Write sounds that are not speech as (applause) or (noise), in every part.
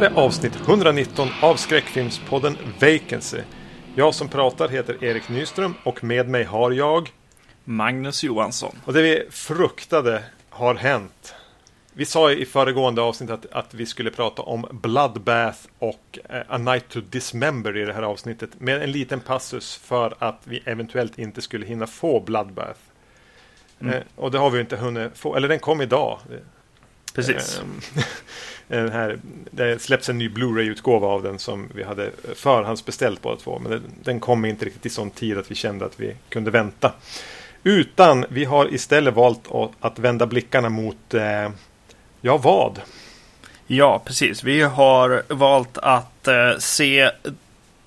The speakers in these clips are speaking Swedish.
här är avsnitt 119 av skräckfilmspodden Vacancy. Jag som pratar heter Erik Nyström och med mig har jag Magnus Johansson. Och det vi fruktade har hänt. Vi sa i föregående avsnitt att, att vi skulle prata om Bloodbath och eh, A Night to Dismember i det här avsnittet. Med en liten passus för att vi eventuellt inte skulle hinna få Bloodbath. Mm. Eh, och det har vi inte hunnit få, eller den kom idag. Precis. Eh, den (laughs) här, det släpps en ny Blu-ray-utgåva av den som vi hade förhandsbeställt båda två. Men den, den kom inte riktigt i sån tid att vi kände att vi kunde vänta. Utan vi har istället valt att, att vända blickarna mot, eh, ja vad? Ja, precis. Vi har valt att eh, se,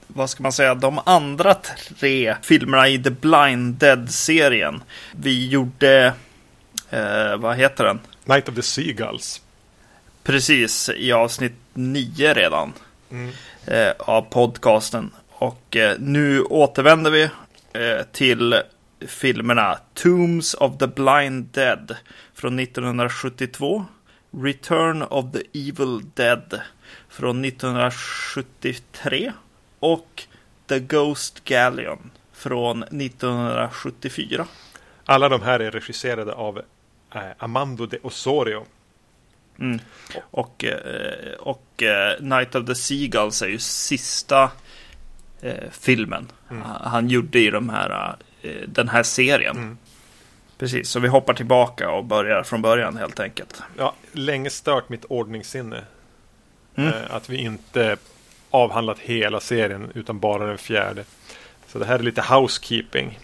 vad ska man säga, de andra tre filmerna i The Blind Dead-serien. Vi gjorde, eh, vad heter den? Night of the Seagulls. Precis, i avsnitt nio redan. Mm. Eh, av podcasten. Och eh, nu återvänder vi eh, till filmerna Tombs of the Blind Dead från 1972. Return of the Evil Dead från 1973. Och The Ghost Galleon från 1974. Alla de här är regisserade av eh, Amando de Osorio. Mm. Och, eh, och eh, Night of the Seagulls är ju sista eh, filmen mm. han gjorde i de här, den här serien. Mm. Precis, så vi hoppar tillbaka och börjar från början helt enkelt. Ja, länge stört mitt ordningssinne. Mm. Att vi inte avhandlat hela serien utan bara den fjärde. Så det här är lite housekeeping.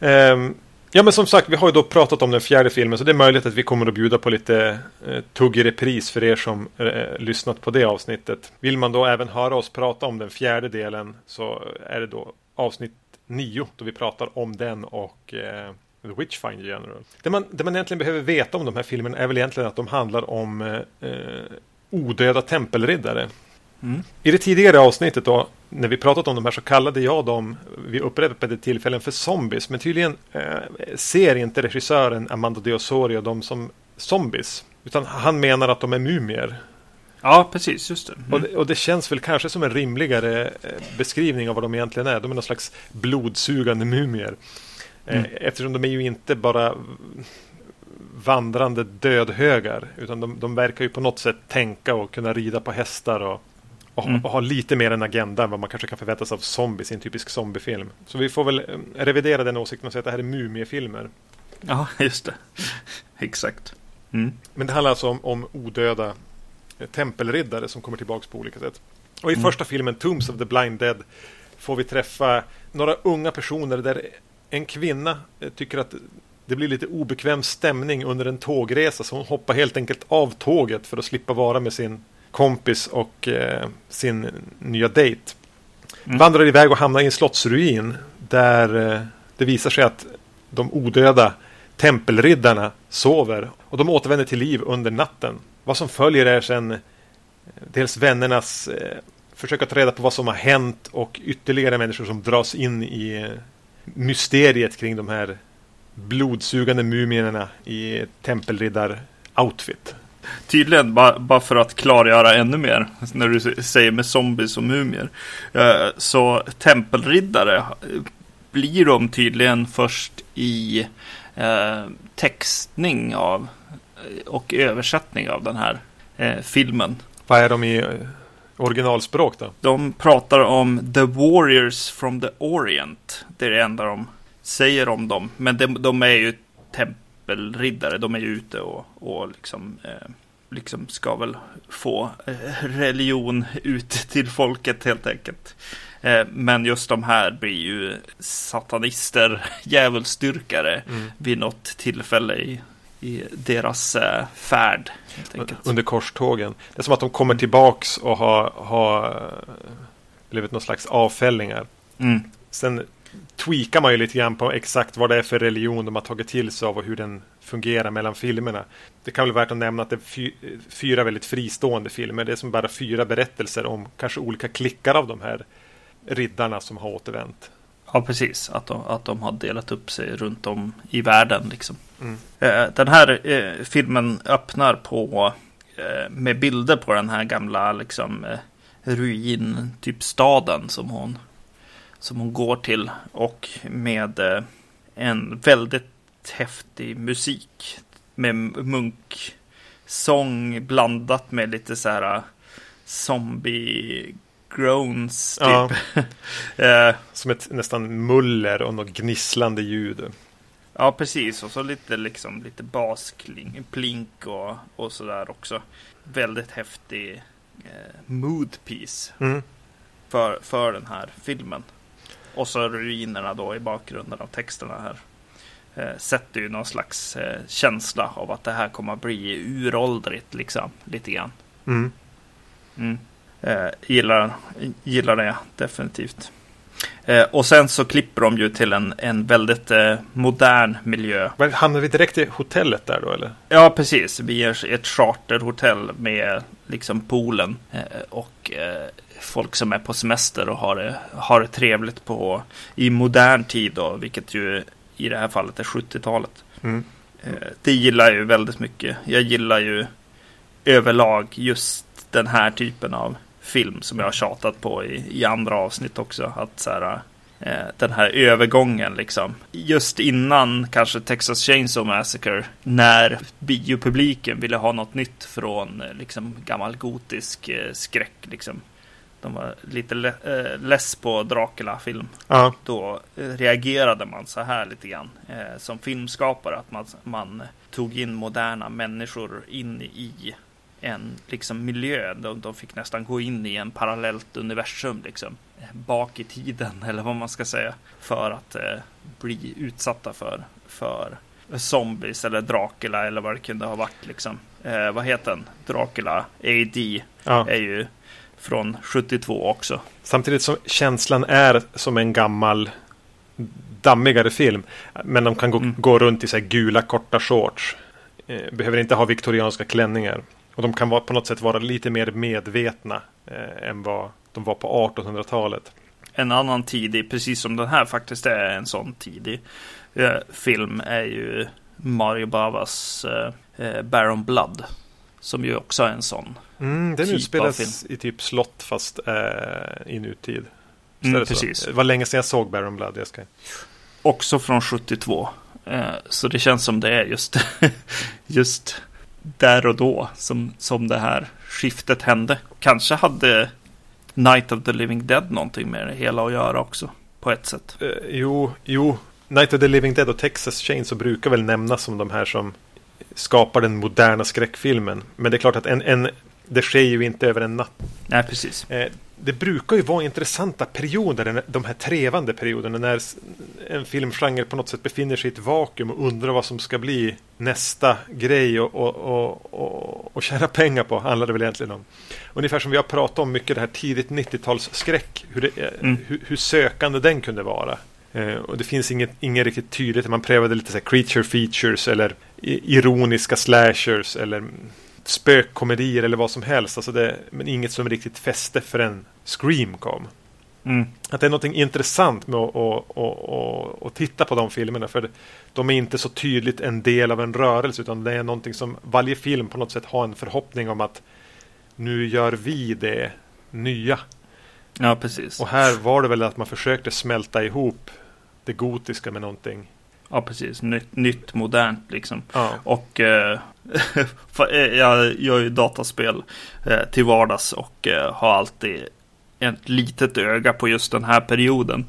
Um, Ja men som sagt, vi har ju då pratat om den fjärde filmen så det är möjligt att vi kommer att bjuda på lite eh, tugg i repris för er som eh, lyssnat på det avsnittet. Vill man då även höra oss prata om den fjärde delen så är det då avsnitt nio då vi pratar om den och eh, The Witchfinder General. Det man, det man egentligen behöver veta om de här filmerna är väl egentligen att de handlar om eh, eh odöda tempelriddare. Mm. I det tidigare avsnittet då, när vi pratat om de här så kallade jag dem vid upprepade tillfällen för zombies. Men tydligen eh, ser inte regissören Amanda de Osorio dem som zombies. Utan han menar att de är mumier. Ja, precis. Just det. Mm. Och, det och det känns väl kanske som en rimligare eh, beskrivning av vad de egentligen är. De är någon slags blodsugande mumier. Eh, mm. Eftersom de är ju inte bara vandrande dödhögar. Utan de, de verkar ju på något sätt tänka och kunna rida på hästar och och, mm. och ha lite mer en agenda än vad man kanske kan förvänta sig av zombies i en typisk zombiefilm. Så vi får väl revidera den åsikten och säga att det här är mumiefilmer. Ja, (laughs) just det. Exakt. Mm. Men det handlar alltså om, om odöda eh, tempelriddare som kommer tillbaka på olika sätt. Och i mm. första filmen, Tombs of the Blind Dead, får vi träffa några unga personer där en kvinna eh, tycker att det blir lite obekväm stämning under en tågresa så hon hoppar helt enkelt av tåget för att slippa vara med sin kompis och eh, sin nya dejt. Mm. Vandrar iväg och hamnar i en slottsruin där eh, det visar sig att de odöda tempelriddarna sover och de återvänder till liv under natten. Vad som följer är sen eh, dels vännernas eh, försök att ta reda på vad som har hänt och ytterligare människor som dras in i eh, mysteriet kring de här blodsugande mumierna i tempelriddar-outfit. Tydligen, bara, bara för att klargöra ännu mer, när du säger med zombies och mumier. Eh, så tempelriddare blir de tydligen först i eh, textning av och översättning av den här eh, filmen. Vad är de i originalspråk då? De pratar om The Warriors from the Orient. Det är det enda de säger om dem. Men de, de är ju tempel tempelriddare. De är ju ute och, och liksom, eh, liksom ska väl få eh, religion ut till folket helt enkelt. Eh, men just de här blir ju satanister, (laughs) djävulsdyrkare mm. vid något tillfälle i, i deras eh, färd. Under korstågen. Det är som att de kommer tillbaks och har, har blivit någon slags avfällingar. Mm. Sen tweakar man ju lite grann på exakt vad det är för religion de har tagit till sig av och hur den fungerar mellan filmerna. Det kan väl värt att nämna att det är fy, fyra väldigt fristående filmer. Det är som bara fyra berättelser om kanske olika klickar av de här riddarna som har återvänt. Ja, precis. Att de, att de har delat upp sig runt om i världen. Liksom. Mm. Eh, den här eh, filmen öppnar på eh, med bilder på den här gamla liksom ruin, typ staden som hon, som hon går till och med eh, en väldigt häftig musik med munksång blandat med lite så här zombie groans typ. Ja. (laughs) Som ett nästan muller och något gnisslande ljud. Ja, precis. Och så lite, liksom, lite basplink och, och sådär också. Väldigt häftig eh, mood piece mm. för, för den här filmen. Och så ruinerna då i bakgrunden av texterna här. Eh, sätter ju någon slags eh, känsla av att det här kommer att bli uråldrigt liksom. Lite grann. Mm. Mm. Eh, gillar, gillar det definitivt. Eh, och sen så klipper de ju till en, en väldigt eh, modern miljö. Hamnar vi direkt i hotellet där då eller? Ja, precis. Vi är ett charterhotell med liksom poolen eh, och eh, folk som är på semester och har det, har det trevligt på i modern tid då, vilket ju i det här fallet är 70-talet. Mm. Eh, det gillar jag ju väldigt mycket. Jag gillar ju överlag just den här typen av film som jag har tjatat på i, i andra avsnitt också. Att så här, eh, den här övergången liksom. Just innan kanske Texas Chainsaw Massacre. När biopubliken ville ha något nytt från eh, liksom gammal gotisk eh, skräck liksom. De var lite le less på Dracula-film. Uh. Då reagerade man så här lite grann. Som filmskapare. Att man, man tog in moderna människor in i en liksom, miljö. De, de fick nästan gå in i en parallellt universum liksom, bak i tiden (laughs) eller vad man ska säga. För att eh, bli utsatta för, för zombies eller Dracula eller vad det kunde ha varit. Liksom. Eh, vad heter den? Dracula AD ja. är ju från 72 också. Samtidigt som känslan är som en gammal dammigare film. Men de kan gå, mm. gå runt i så gula korta shorts. Eh, behöver inte ha viktorianska klänningar. Och de kan vara, på något sätt vara lite mer medvetna eh, än vad de var på 1800-talet. En annan tidig, precis som den här faktiskt är en sån tidig eh, film, är ju Mario Bavas eh, eh, Baron Blood. Som ju också är en sån. Mm, den typ utspelas i typ slott fast eh, i nutid. Mm, precis. Det var länge sedan jag såg Baron Blood. Jag ska... Också från 72. Eh, så det känns som det är just, (laughs) just där och då som, som det här skiftet hände. Kanske hade Night of the Living Dead någonting med det hela att göra också. På ett sätt. Uh, jo, jo. Night of the Living Dead och Texas Chain så brukar väl nämnas som de här som skapar den moderna skräckfilmen. Men det är klart att en, en, det sker ju inte över en natt. Nej, precis. Eh, det brukar ju vara intressanta perioder, de här trevande perioderna när en filmgenre på något sätt befinner sig i ett vakuum och undrar vad som ska bli nästa grej och, och, och, och, och tjäna pengar på, handlar det väl egentligen om. Ungefär som vi har pratat om mycket det här tidigt 90-talsskräck, hur, mm. hur, hur, sökande den kunde vara. Eh, och det finns inget, inget riktigt tydligt, man prövade lite så creature features eller ironiska slashers eller spökkomedier eller vad som helst. Alltså det, men inget som riktigt fäste förrän Scream kom. Mm. Att det är något intressant med att, att, att, att, titta på de filmerna. För de är inte så tydligt en del av en rörelse. Utan det är någonting som varje film på något sätt har en förhoppning om att nu gör vi det nya. Ja, precis. Och här var det väl att man försökte smälta ihop det gotiska med någonting Ja, precis. Nytt, nytt modernt liksom. Ja. Och eh, (laughs) eh, jag gör ju dataspel eh, till vardags och eh, har alltid ett litet öga på just den här perioden.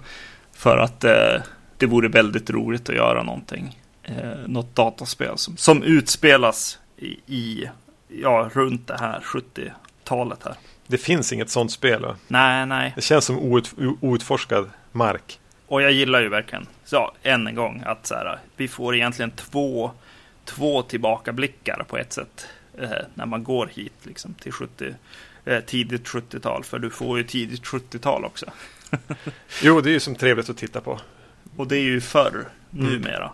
För att eh, det vore väldigt roligt att göra någonting. Eh, något dataspel som, som utspelas i, i, ja, runt det här 70-talet här. Det finns inget sånt spel? Va? Nej, nej. Det känns som out, outforskad mark. Och jag gillar ju verkligen, så än en gång, att så här, vi får egentligen två, två tillbakablickar på ett sätt. Eh, när man går hit liksom till 70, eh, tidigt 70-tal. För du får ju tidigt 70-tal också. (laughs) jo, det är ju som trevligt att titta på. Och det är ju förr, mm. numera.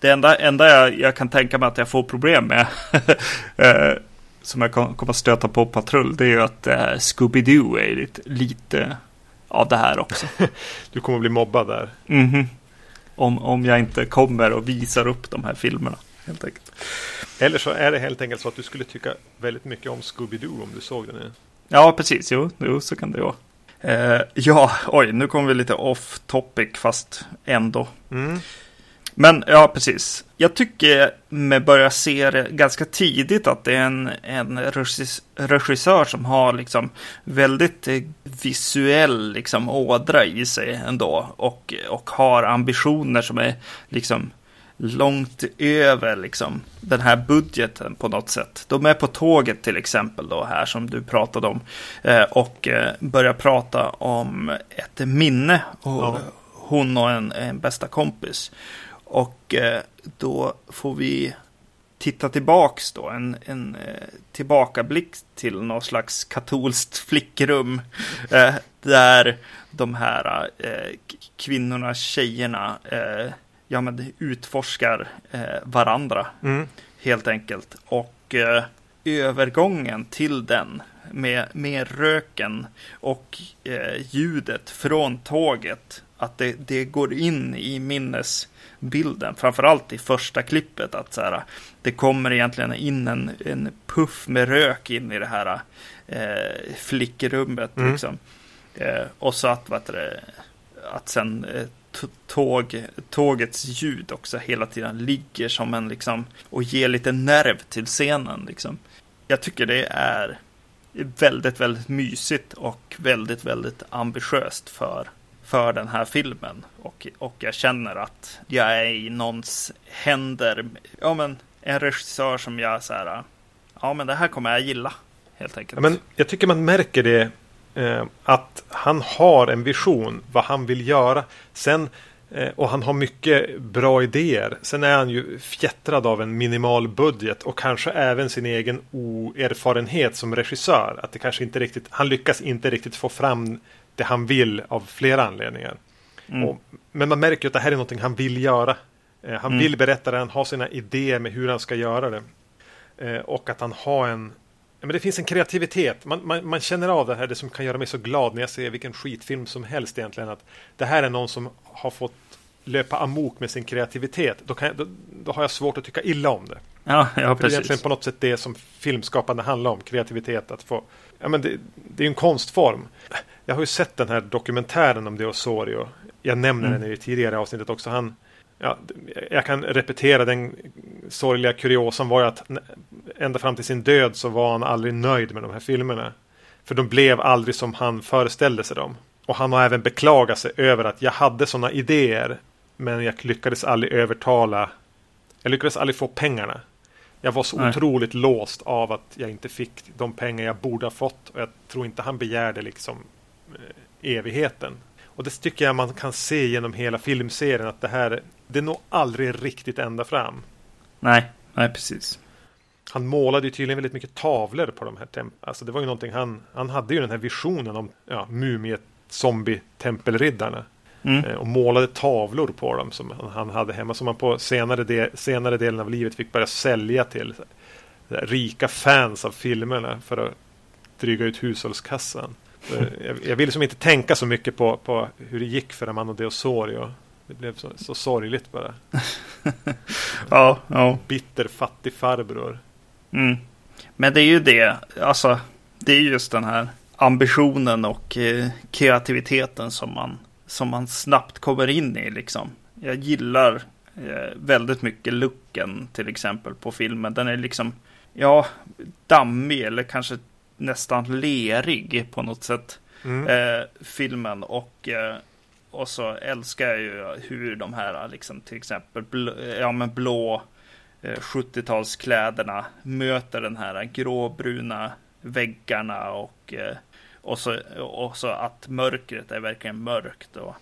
Det enda, enda jag, jag, kan tänka mig att jag får problem med, (laughs) eh, som jag kommer att stöta på patrull, det är ju att eh, Scooby-Doo är lite, lite av det här också. (laughs) du kommer att bli mobbad där. Mm -hmm. Om, om jag inte kommer och visar upp de här filmerna. Helt enkelt. Eller så är det helt enkelt så att du skulle tycka väldigt mycket om Scooby-Doo om du såg den. Ja, precis. Jo, jo så kan det vara. Eh, ja, oj, nu kommer vi lite off topic fast ändå. Mm. Men ja, precis. Jag tycker med börja se det ganska tidigt att det är en, en regissör som har liksom väldigt eh, visuell liksom ådra i sig ändå. Och, och har ambitioner som är liksom långt över liksom, den här budgeten på något sätt. De är på tåget till exempel då här som du pratade om eh, och eh, börjar prata om ett minne. Och, ja. Hon och en, en bästa kompis. Och eh, då får vi titta tillbaks då, en, en eh, tillbakablick till något slags katolskt flickrum. Eh, där de här eh, kvinnorna, tjejerna, eh, ja men utforskar eh, varandra. Mm. Helt enkelt. Och eh, övergången till den med, med röken och ljudet från tåget. Att det, det går in i minnes bilden. Framförallt i första klippet. Att så här, det kommer egentligen in en, en puff med rök in i det här eh, flickrummet. Mm. Liksom. Eh, och så att, vad det, att sen eh, tåg, tågets ljud också hela tiden ligger som en liksom och ger lite nerv till scenen. Liksom. Jag tycker det är väldigt, väldigt mysigt och väldigt, väldigt ambitiöst för för den här filmen. Och, och jag känner att jag är i någons händer. Ja, men en regissör som jag så här. Ja, men det här kommer jag gilla. Helt enkelt. Men jag tycker man märker det. Eh, att han har en vision. Vad han vill göra. Sen eh, och han har mycket bra idéer. Sen är han ju fjättrad av en minimal budget och kanske även sin egen oerfarenhet som regissör. Att det kanske inte riktigt, han lyckas inte riktigt få fram det han vill av flera anledningar. Mm. Och, men man märker att det här är någonting han vill göra. Eh, han mm. vill berätta det, han har sina idéer med hur han ska göra det. Eh, och att han har en men det finns en kreativitet. Man, man, man, känner av det här, det som kan göra mig så glad när jag ser vilken skitfilm som helst egentligen. Att det här är någon som har fått löpa amok med sin kreativitet. Då, jag, då, då har jag svårt att tycka illa om det. Ja, ja precis. Det är egentligen på något sätt det som filmskapande handlar om. Kreativitet. Att få, ja, men det, det är en konstform. Jag har ju sett den här dokumentären om De Osorio. Jag nämner mm. den i tidigare avsnittet också. Han, ja, jag kan repetera den sorgliga kuriosan var ju att ända fram till sin död så var han aldrig nöjd med de här filmerna. För de blev aldrig som han föreställde sig dem. Och han har även beklagat sig över att jag hade sådana idéer men jag lyckades aldrig övertala. Jag lyckades aldrig få pengarna. Jag var så Nej. otroligt låst av att jag inte fick de pengar jag borde ha fått. Och jag tror inte han begärde liksom evigheten. Och det tycker jag man kan se genom hela filmserien att det här det når aldrig riktigt ända fram. Nej, nej precis. Han målade ju tydligen väldigt mycket tavlor på de här templen. Alltså det var ju någonting han, han hade ju den här visionen om ja, mumie zombie-tempelriddarna. Mm. Eh, och målade tavlor på dem som han hade hemma. Som han på senare, del, senare delen av livet fick börja sälja till rika fans av filmerna för att dryga ut hushållskassan. Jag, jag vill liksom inte tänka så mycket på, på hur det gick för Amano de Osorio. Det blev så, så sorgligt bara. (laughs) ja, ja. Bitter fattig farbror. Mm. Men det är ju det, alltså det är just den här ambitionen och eh, kreativiteten som man, som man snabbt kommer in i liksom. Jag gillar eh, väldigt mycket looken till exempel på filmen. Den är liksom, ja, dammig eller kanske nästan lerig på något sätt. Mm. Eh, filmen och eh, och så älskar jag ju hur de här liksom till exempel blå, ja, men blå 70-talskläderna eh, möter den här gråbruna väggarna och, eh, och, så, och så att mörkret är verkligen mörkt och,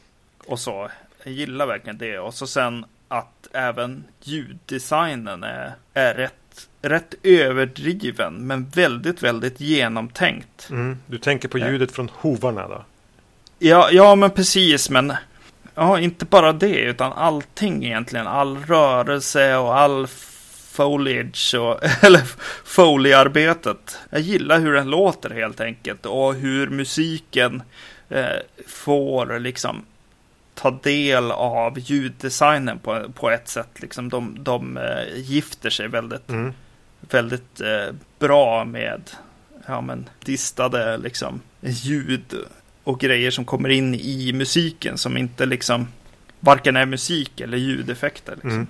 och så. Jag gillar verkligen det och så sen att även ljuddesignen är, är rätt, rätt överdriven men väldigt, väldigt genomtänkt. Mm. Du tänker på ljudet ja. från hovarna då? Ja, ja men precis men Ja, inte bara det, utan allting egentligen. All rörelse och all foliage och, (laughs) eller foliearbetet. Jag gillar hur den låter helt enkelt och hur musiken eh, får liksom ta del av ljuddesignen på, på ett sätt. Liksom de, de eh, gifter sig väldigt, mm. Väldigt eh, bra med ja, men, distade liksom, ljud och grejer som kommer in i musiken som inte liksom varken är musik eller ljudeffekter. Liksom.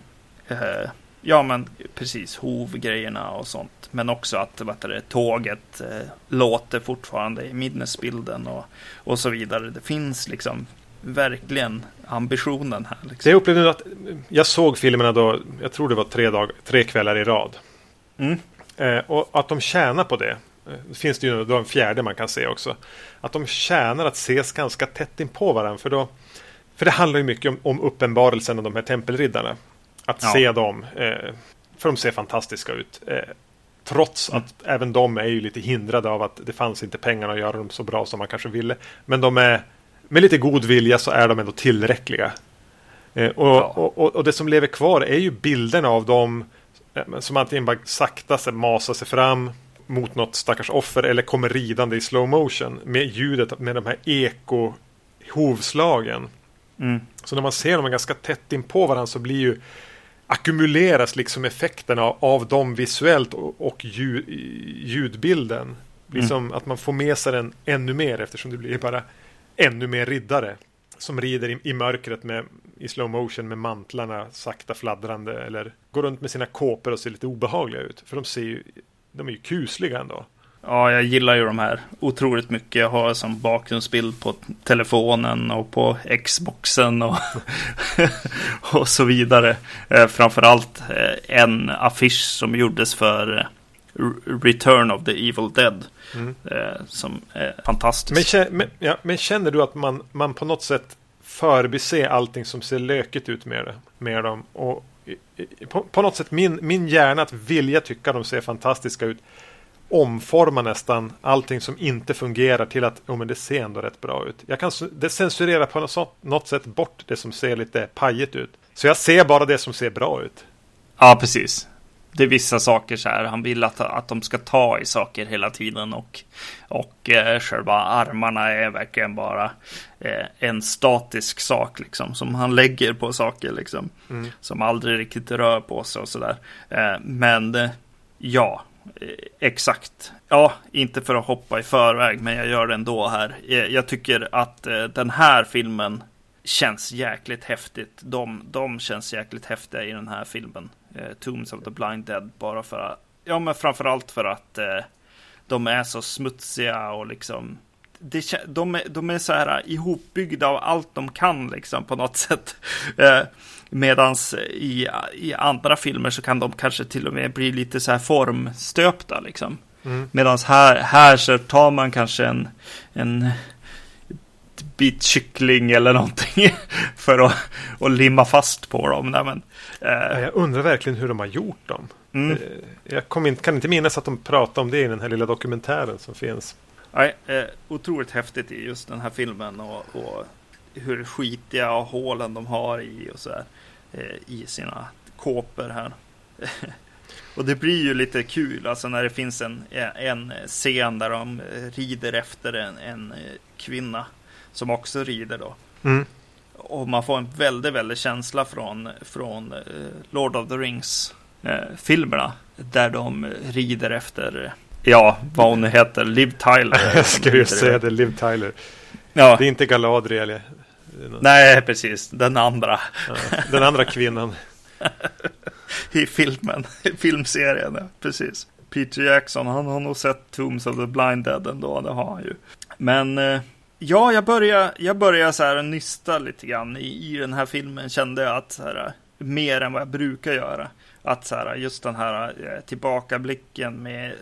Mm. Eh, ja, men precis hovgrejerna och sånt. Men också att vad det, tåget eh, låter fortfarande i minnesbilden och, och så vidare. Det finns liksom verkligen ambitionen här. Liksom. Jag upplevde att jag såg filmerna då, jag tror det var tre, dag, tre kvällar i rad. Mm. Eh, och att de tjänar på det. Det finns det ju då en fjärde man kan se också. Att de tjänar att ses ganska tätt in på varandra. För, då, för det handlar ju mycket om, om uppenbarelsen av de här tempelriddarna. Att ja. se dem. Eh, för de ser fantastiska ut. Eh, trots mm. att även de är ju lite hindrade av att det fanns inte pengar att göra dem så bra som man kanske ville. Men de är med lite god vilja så är de ändå tillräckliga. Eh, och, ja. och, och, och, det som lever kvar är ju bilderna av dem eh, som antingen bara sakta sig, masar sig fram mot något stackars offer eller kommer ridande i slow motion med ljudet med de här eko hovslagen. Mm. Så när man ser dem ganska tätt in på varandra så blir ju ackumuleras liksom effekterna av, av dem visuellt och, och ljud, ljudbilden. Liksom mm. att man får med sig den ännu mer eftersom det blir bara ännu mer riddare. Som rider i, i mörkret med, i slow motion med mantlarna sakta fladdrande eller går runt med sina kåpor och ser lite obehagliga ut. För de ser ju, de är ju kusliga ändå. Ja, jag gillar ju de här otroligt mycket. Jag har som bakgrundsbild på telefonen och på Xboxen och, (laughs) och så vidare. Eh, framförallt eh, en affisch som gjordes för eh, Return of the Evil Dead. Mm. Som är fantastisk. Men, men, ja, men, känner du att man, man på något sätt förbise allting som ser lökigt ut med, det, med dem? Och på, på, något sätt min, min hjärna att vilja tycka de ser fantastiska ut omforma nästan allting som inte fungerar till att oh, men det ser ändå rätt bra ut. Jag kan det censurera på något, något sätt bort det som ser lite pajigt ut. Så jag ser bara det som ser bra ut. Ja, precis. Det är vissa saker så här. Han vill att, att de ska ta i saker hela tiden och, och eh, själva armarna är verkligen bara eh, en statisk sak liksom som han lägger på saker liksom. Mm. Som aldrig riktigt rör på sig och så där. Eh, men eh, ja, Eh, exakt. Ja, inte för att hoppa i förväg, men jag gör det ändå här. Eh, jag tycker att eh, den här filmen känns jäkligt häftigt. De, de känns jäkligt häftiga i den här filmen. Tombs of the Blind Dead. Bara för att, ja men framförallt för att de är så smutsiga och liksom det, de, är, de är så här ihopbyggda av allt de kan liksom på något (laughs) sätt. Medan i, i andra filmer så kan de kanske till och med bli lite så här formstöpta liksom. Mm. Medan här, här så tar man kanske en, en bit kyckling eller någonting (laughs) för att, att limma fast på dem. Nej, men, eh. Jag undrar verkligen hur de har gjort dem. Mm. Eh, jag in, kan inte minnas att de pratade om det i den här lilla dokumentären som finns. Nej, eh, otroligt häftigt i just den här filmen och, och hur skitiga hålen de har i och så där. Eh, i sina kåpor här. (laughs) och det blir ju lite kul alltså när det finns en, en scen där de rider efter en, en kvinna som också rider då. Mm. Och man får en väldigt, väldigt känsla från, från eh, Lord of the Rings eh, filmerna. Där de rider efter, ja, vad hon heter, Liv Tyler. (laughs) Jag skulle ju säga det, Liv Tyler. Ja. Det är inte Galadriel. Nej, precis. Den andra. Ja, den andra kvinnan. (laughs) I filmen, i filmserien, ja, precis. Peter Jackson, han har nog sett Tombs of the Blind Dead ändå, det har han ju. Men eh, ja, jag börjar, jag börjar så här nysta lite grann i, i den här filmen. Kände jag att så här, mer än vad jag brukar göra. Att så här, just den här eh, tillbakablicken med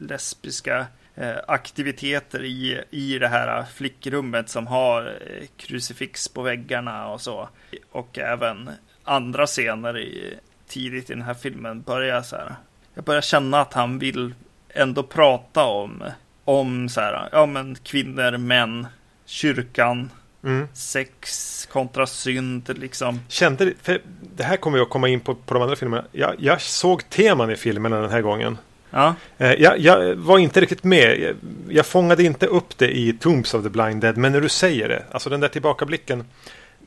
lesbiska Eh, aktiviteter i, i det här flickrummet som har eh, krucifix på väggarna och så. Och även andra scener i, tidigt i den här filmen börjar så här. Jag börjar känna att han vill ändå prata om, om så här, ja men kvinnor, män, kyrkan, mm. sex kontra synd liksom. Kände, för det här kommer jag komma in på, på de andra filmerna. Jag, jag såg teman i filmerna den här gången. Ja. Eh, jag, jag, var inte riktigt med. Jag, jag fångade inte upp det i Tombs of the Blind Dead. Men när du säger det, alltså den där tillbakablicken.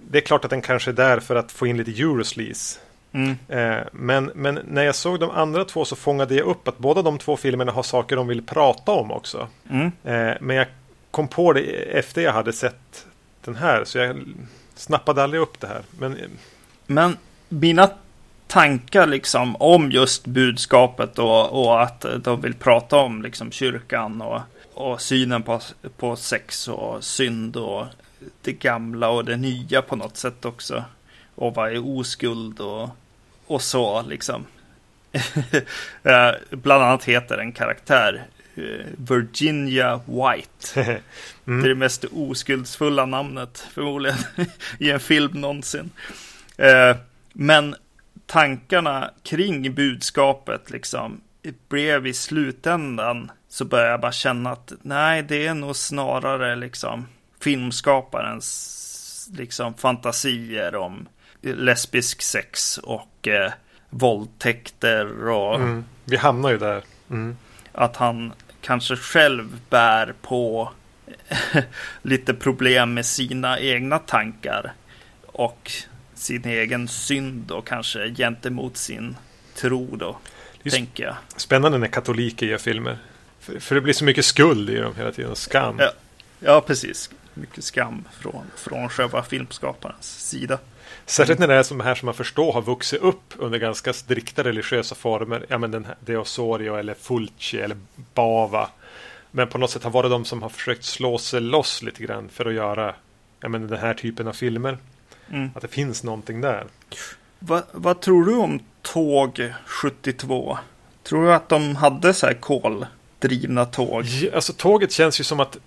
det är klart att den kanske är där för att få in lite Eurosleaze. Mm. Eh, men, men när jag såg de andra två så fångade jag upp att båda de två filmerna har saker de vill prata om också. Mm. Eh, men jag kom på det efter jag hade sett den här så jag snappade aldrig upp det här. Men, eh, men mina tankar liksom om just budskapet och, och att de vill prata om liksom kyrkan och, och synen på, på sex och synd och det gamla och det nya på något sätt också. Och vad är oskuld och, och så liksom. (laughs) Eh, bland annat heter en karaktär Virginia White. (laughs) mm. Det är det mest oskuldsfulla namnet förmodligen (laughs) i en film någonsin. Eh, men tankarna kring budskapet liksom blev i slutändan så började jag bara känna att nej, det är nog snarare liksom filmskaparens liksom fantasier om lesbisk sex och eh, våldtäkter och... Mm, vi hamnar ju där. Mm. Att han kanske själv bär på (laughs) lite problem med sina egna tankar och sin egen synd och kanske gentemot sin tro då, tänker jag. Spännande när katoliker gör filmer. För, för, det blir så mycket skuld i dem hela tiden, skam. Ja, ja precis. Mycket skam från, från själva filmskaparens sida. Särskilt när det är som här som man förstår har vuxit upp under ganska strikta religiösa former. Ja men den här Deosorio eller Fulci eller Bava. Men på något sätt har varit de som har försökt slå sig loss lite grann för att göra ja, men den här typen av filmer. Mm. Att det finns någonting där. Va, vad tror du om Tåg 72? Tror du att de hade så här koldrivna tåg? Ja, alltså tåget känns ju som att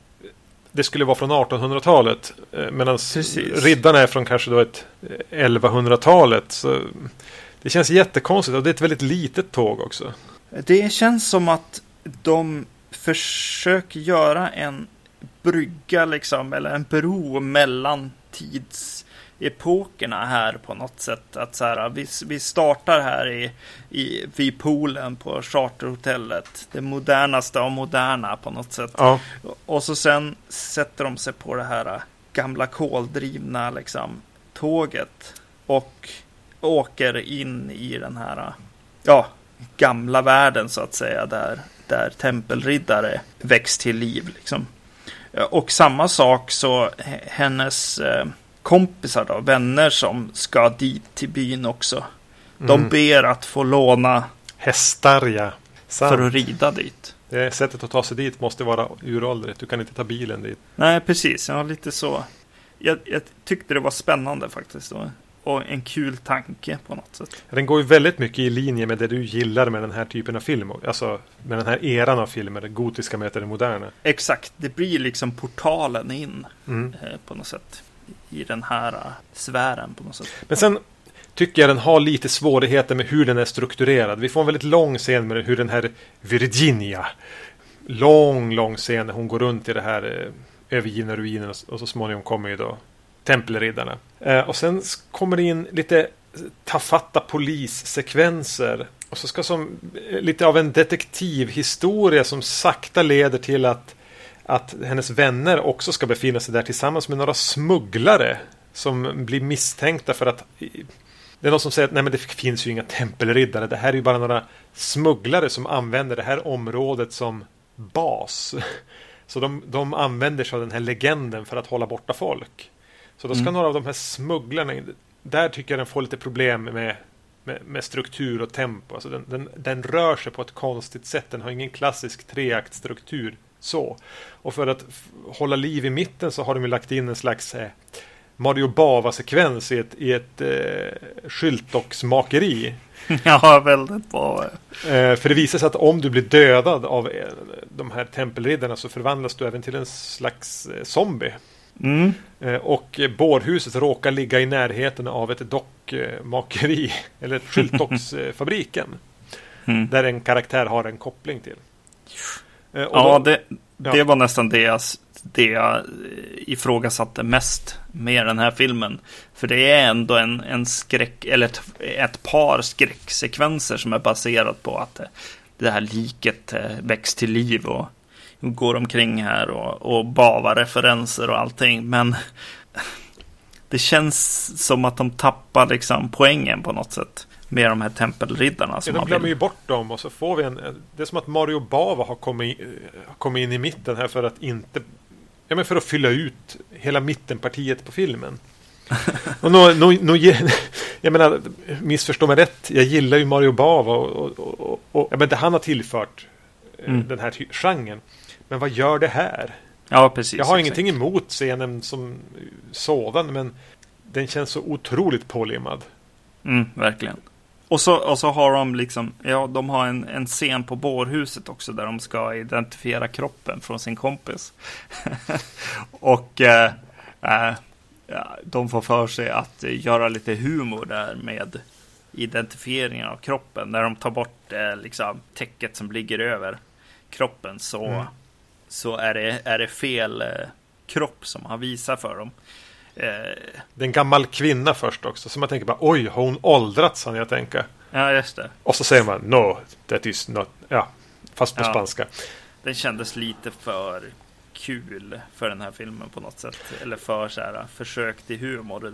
det skulle vara från 1800-talet. Eh, Medan riddarna är från kanske då ett 1100-talet. Så det känns jättekonstigt och det är ett väldigt litet tåg också. Det känns som att de försöker göra en brygga liksom, eller en bro mellan tids epokerna här på något sätt. Att så här, vi, vi startar här i, i, vid poolen på charterhotellet. Det modernaste av moderna på något sätt. Ja. Och så sen sätter de sig på det här gamla koldrivna liksom, tåget. Och åker in i den här ja, gamla världen så att säga. Där, där tempelriddare väcks till liv. Liksom. Och samma sak så hennes eh, kompisar då, vänner som ska dit till byn också. De mm. ber att få låna hästar ja. Sant. För att rida dit. Det sättet att ta sig dit måste vara uråldrigt. Du kan inte ta bilen dit. Nej, precis. Ja, lite så. Jag, jag tyckte det var spännande faktiskt. Då. Och en kul tanke på något sätt. Den går ju väldigt mycket i linje med det du gillar med den här typen av film. Alltså med den här eran av filmer. Det gotiska möter det moderna. Exakt. Det blir liksom portalen in mm. eh, på något sätt i den här äh, sfären på något sätt. Men sen tycker jag den har lite svårigheter med hur den är strukturerad. Vi får en väldigt lång scen med hur den här Virginia lång, lång scen när hon går runt i det här eh, övergivna ruinen och så småningom kommer ju då tempelriddarna. Eh, och sen kommer det in lite tafatta polissekvenser. Och så ska som eh, lite av en detektivhistoria som sakta leder till att att hennes vänner också ska befinna sig där tillsammans med några smugglare som blir misstänkta för att det är någon som säger att nej men det finns ju inga tempelriddare. Det här är ju bara några smugglare som använder det här området som bas. (laughs) Så de, de använder sig av den här legenden för att hålla borta folk. Så då ska mm. några av de här smugglarna, där tycker jag den får lite problem med, med, med struktur och tempo. Alltså den, den, den, rör sig på ett konstigt sätt. Den har ingen klassisk treaktstruktur så. Och för att hålla liv i mitten så har de lagt in en slags eh, Mario Bava-sekvens i ett, i ett eh, skyltdocksmakeri. (laughs) Ja, väldigt bra. Eh, för det visar sig att om du blir dödad av eh, de här tempelriddarna så förvandlas du även till en slags eh, zombie. Mm. Eh, och bårhuset råkar ligga i närheten av ett dockmakeri, (laughs) eller skyltdocksfabriken. (laughs) Mm. Där en karaktär har en koppling till. Eh, ja, då, det, det ja. var nästan det jag, det jag ifrågasatte mest med den här filmen. För det är ändå en, en skräck, eller ett, ett par skräcksekvenser som är baserat på att det här liket eh, väcks till liv och går omkring här och, och bavar referenser och allting. Men (laughs) det känns som att de tappar liksom poängen på något sätt. Med de här tempelriddarna. Som ja, de glömmer ju bort dem och så får vi en... Det är som att Mario Bava har kommit, kommit in i mitten här för att inte... Ja men för att fylla ut hela mittenpartiet på filmen. (laughs) och nå, nå, nå, (laughs) jag menar, missförstå mig rätt. Jag gillar ju Mario Bava och, och, och, och ja, men det han har tillfört eh, mm. den här genren. Men vad gör det här? Ja, precis. Jag har exakt. ingenting emot scenen som sådan, men den känns så otroligt pålimmad. Mm, verkligen. Och så, och så har de liksom, ja, de har en, en scen på bårhuset också där de ska identifiera kroppen från sin kompis. (laughs) och eh, eh, de får för sig att göra lite humor där med identifieringen av kroppen. När de tar bort eh, liksom, täcket som ligger över kroppen så, mm. så är, det, är det fel eh, kropp som han visar för dem. Eh, det är en gammal kvinna först också. Så man tänker bara oj, har hon åldrats? Han jag tänka. Ja, just det. Och så säger man no, that is not. Ja, fast på ja. spanska. Den kändes lite för kul för den här filmen på något sätt. Eller för så här, försök till humor. Det,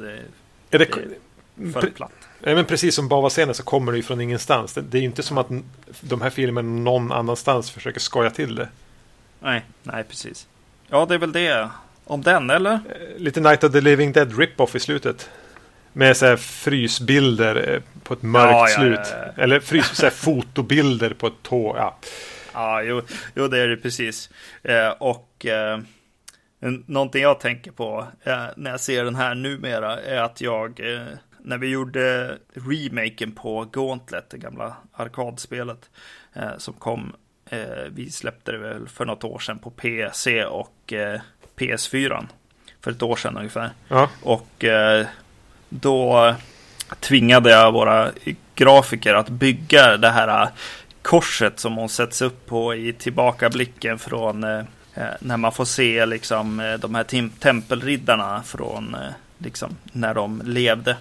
är det, det för platt. Ja, men precis som Bava-scenen så kommer det ju från ingenstans. Det, det är ju inte som att de här filmerna någon annanstans försöker skoja till det. Nej, nej precis. Ja, det är väl det om den, eller? Eh, lite Night of the Living Dead rip-off i slutet. Med så frysbilder eh, på ett mörkt ja, slut. Ja, ja, Eller frys, så fotobilder på ett tåg. Ja, ja jo, jo, det är det precis. Eh, och eh, någonting jag tänker på eh, när jag ser den här numera är att jag eh, när vi gjorde remaken på Gauntlet, det gamla arkadspelet som kom. vi släppte det väl för något år sedan på PC och PS4. För ett år sedan ungefär. Ja. Och eh, då tvingade jag våra grafiker att bygga det här eh, korset som hon sätts upp på i tillbakablicken från eh, eh när man får se liksom eh, de här tempelriddarna från eh, liksom när de levde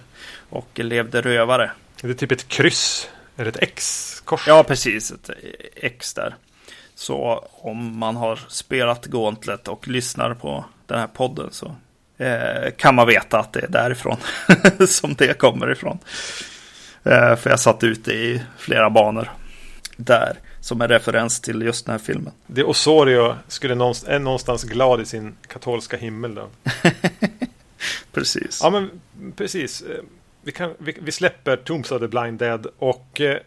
och levde rövare. Är det typ ett kryss? Är det ett X-kors? Ja, precis. Ett X där. Så om man har spelat Gauntlet och lyssnar på den här podden så eh, kan man veta att det är därifrån (laughs) som det kommer ifrån. Eh, för jag satt ute i flera banor där som en referens till just den här filmen. Det Osorio skulle någonstans, är någonstans glad i sin katolska himmel då. (laughs) precis. Ja men precis. Eh, vi, kan, vi, vi släpper Tombs of the Blind Dead och eh,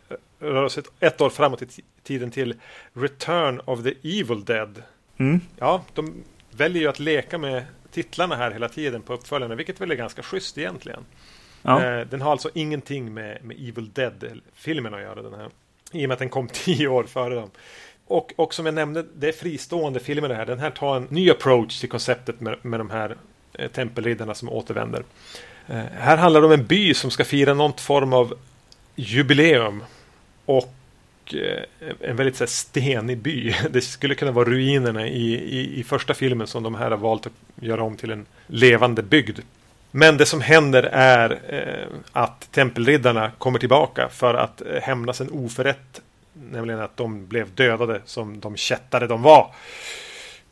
rör ett, ett år framåt i tiden till Return of the Evil Dead. Mm. Ja, de väljer ju att leka med titlarna här hela tiden på uppföljarna, vilket väl är ganska schysst egentligen. Ja. Eh, den har alltså ingenting med, med Evil Dead-filmen att göra, den här. I och med att den kom (laughs) tio år före dem. Och, och som jag nämnde, det är fristående filmer det här. Den här tar en ny approach till konceptet med, med de här eh, tempelriddarna som återvänder. Eh, här handlar det om en by som ska fira någon form av jubileum. Och eh, en väldigt så här, stenig by. (laughs) Det skulle kunna vara ruinerna i, i, i första filmen som de här har valt att göra om till en levande bygd. Men det som händer är eh, att tempelriddarna kommer tillbaka för att eh, hämnas en oförrätt. Nämligen att de blev dödade som de kättare de var.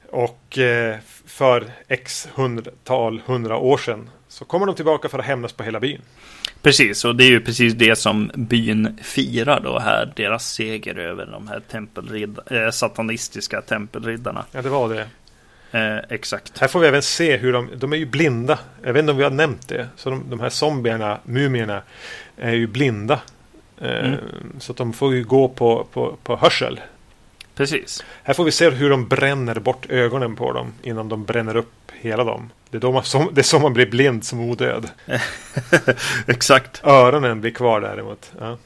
Och eh, för x hundratal, hundra år sedan så kommer de tillbaka för att hämnas på hela byn. Precis, och det är ju precis det som byn firar då här. Deras seger över de här tempelridd äh, satanistiska tempelriddarna. Ja, det var det. Eh, exakt. Här får vi även se hur de, de är ju blinda. Jag vet inte om vi har nämnt det. Så de, de här zombierna, mumierna, är ju blinda. Eh, mm. Så att de får ju gå på, på, på hörsel. Precis. Här får vi se hur de bränner bort ögonen på dem innan de bränner upp hela dem. Det är, man, som, det är så man blir blind som odöd. (laughs) Exakt. Öronen blir kvar däremot. Ja.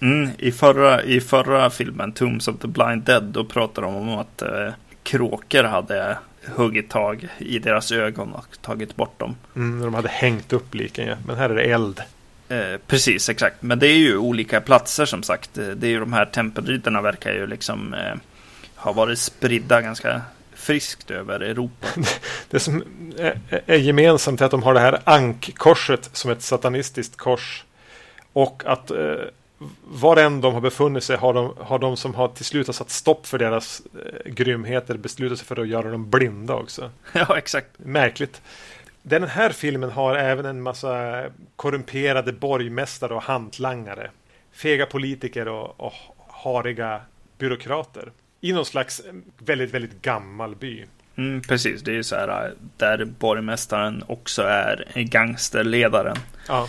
Mm, i, förra, I förra filmen, Tombs of the Blind Dead, då pratade de om att eh, kråkor hade huggit tag i deras ögon och tagit bort dem. Mm, de hade hängt upp liken, ja. Men här är det eld. Eh, precis, exakt. Men det är ju olika platser som sagt. Det är ju de här tempelriddarna verkar ju liksom eh, ha varit spridda ganska friskt över Europa. (laughs) Det som är, gemensamt är att de har det här ankkorset som ett satanistiskt kors. Och att eh, var än de har befunnit sig har de, har de som har till slut har satt stopp för deras eh, grymheter beslutat sig för att göra dem blinda också. (laughs) Ja, exakt. Märkligt. Den här filmen har även en massa korrumperade borgmästare och hantlangare. Fega politiker och, och hariga byråkrater. I någon slags väldigt, väldigt gammal by. Mm, precis, det är ju så här där borgmästaren också är gangsterledaren. Ja.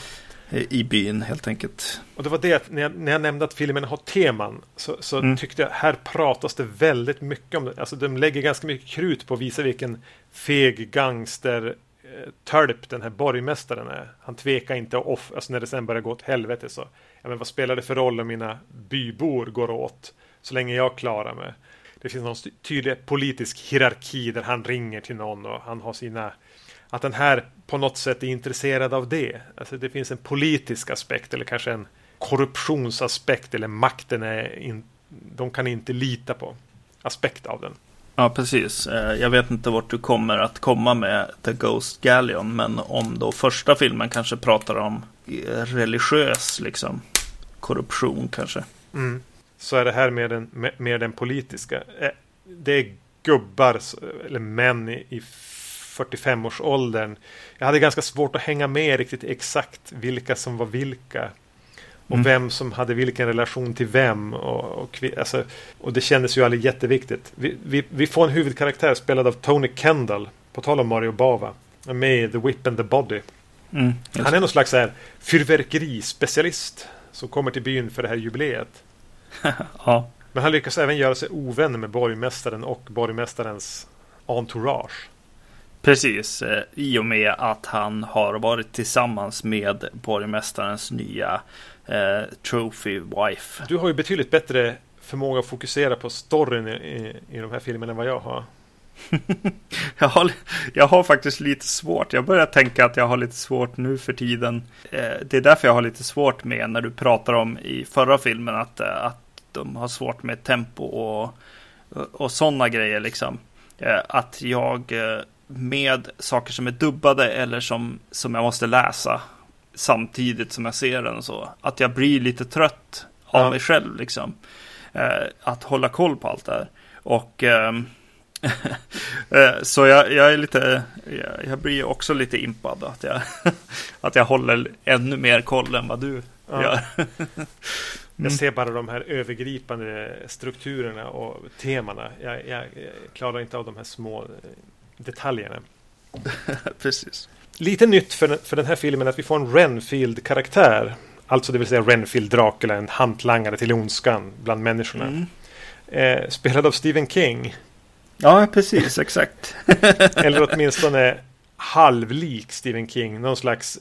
I byn helt enkelt. Och det var det, när jag, när jag nämnde att filmen har teman så, så mm. tyckte jag här pratas det väldigt mycket om det. Alltså de lägger ganska mycket krut på att visa vilken feg gangster eh, tölp den här borgmästaren är. Han tvekar inte off, alltså när det sen börjar gå åt helvete så, ja men vad spelar det för roll om mina bybor går åt? Så länge jag klarar mig. Det finns någon tydlig politisk hierarki där han ringer till någon och han har sina att den här på något sätt är intresserad av det. Alltså det finns en politisk aspekt eller kanske en korruptionsaspekt eller makten är in, de kan inte lita på aspekt av den. Ja, precis. Eh, jag vet inte vart du kommer att komma med The Ghost Galleon, men om då första filmen kanske pratar om religiös liksom korruption kanske. Mm. Så är det här med den, med, den politiska. Eh, det är gubbar eller män i 45-årsåldern. Jag hade ganska svårt att hänga med riktigt exakt vilka som var vilka. Och mm. vem som hade vilken relation till vem. Och, och, alltså, och det kändes ju aldrig jätteviktigt. Vi, vi, vi, får en huvudkaraktär spelad av Tony Kendall. På tal om Mario Bava. Med i The Whip and the Body. Mm, han är någon slags här fyrverkerispecialist. Som kommer till byn för det här jubileet. (laughs) ja. Men han lyckas även göra sig ovän med borgmästaren och borgmästarens entourage. Precis, eh, i och med att han har varit tillsammans med borgmästarens nya eh, trophy wife. Du har ju betydligt bättre förmåga att fokusera på storyn i, i de här filmerna än vad jag har. (laughs) jag, har jag har faktiskt lite svårt. Jag börjar tänka att jag har lite svårt nu för tiden. Eh, det är därför jag har lite svårt med när du pratar om i förra filmen att, eh, att de har svårt med tempo och, och sådana grejer liksom. Eh, att jag med saker som är dubbade eller som, som jag måste läsa samtidigt som jag ser den och så. Att jag blir lite trött av ja. mig själv liksom. Eh, att hålla koll på allt det här. Och ehm, (laughs) eh, så jag, jag, är lite, jag, jag, blir också lite impad att jag, (laughs) att jag håller ännu mer koll än vad du ja. gör. (laughs) mm. Jag ser bara de här övergripande strukturerna och temana. Jag, jag, klarar inte av de här små detaljerna. (laughs) Precis. Lite nytt för, för den här filmen att vi får en Renfield-karaktär. Alltså det vill säga Renfield Dracula, en hantlangare till ondskan bland människorna. Mm. Eh, spelad av Stephen King. Ja, precis, exakt. (laughs) Eller åtminstone halvlik Stephen King. Någon slags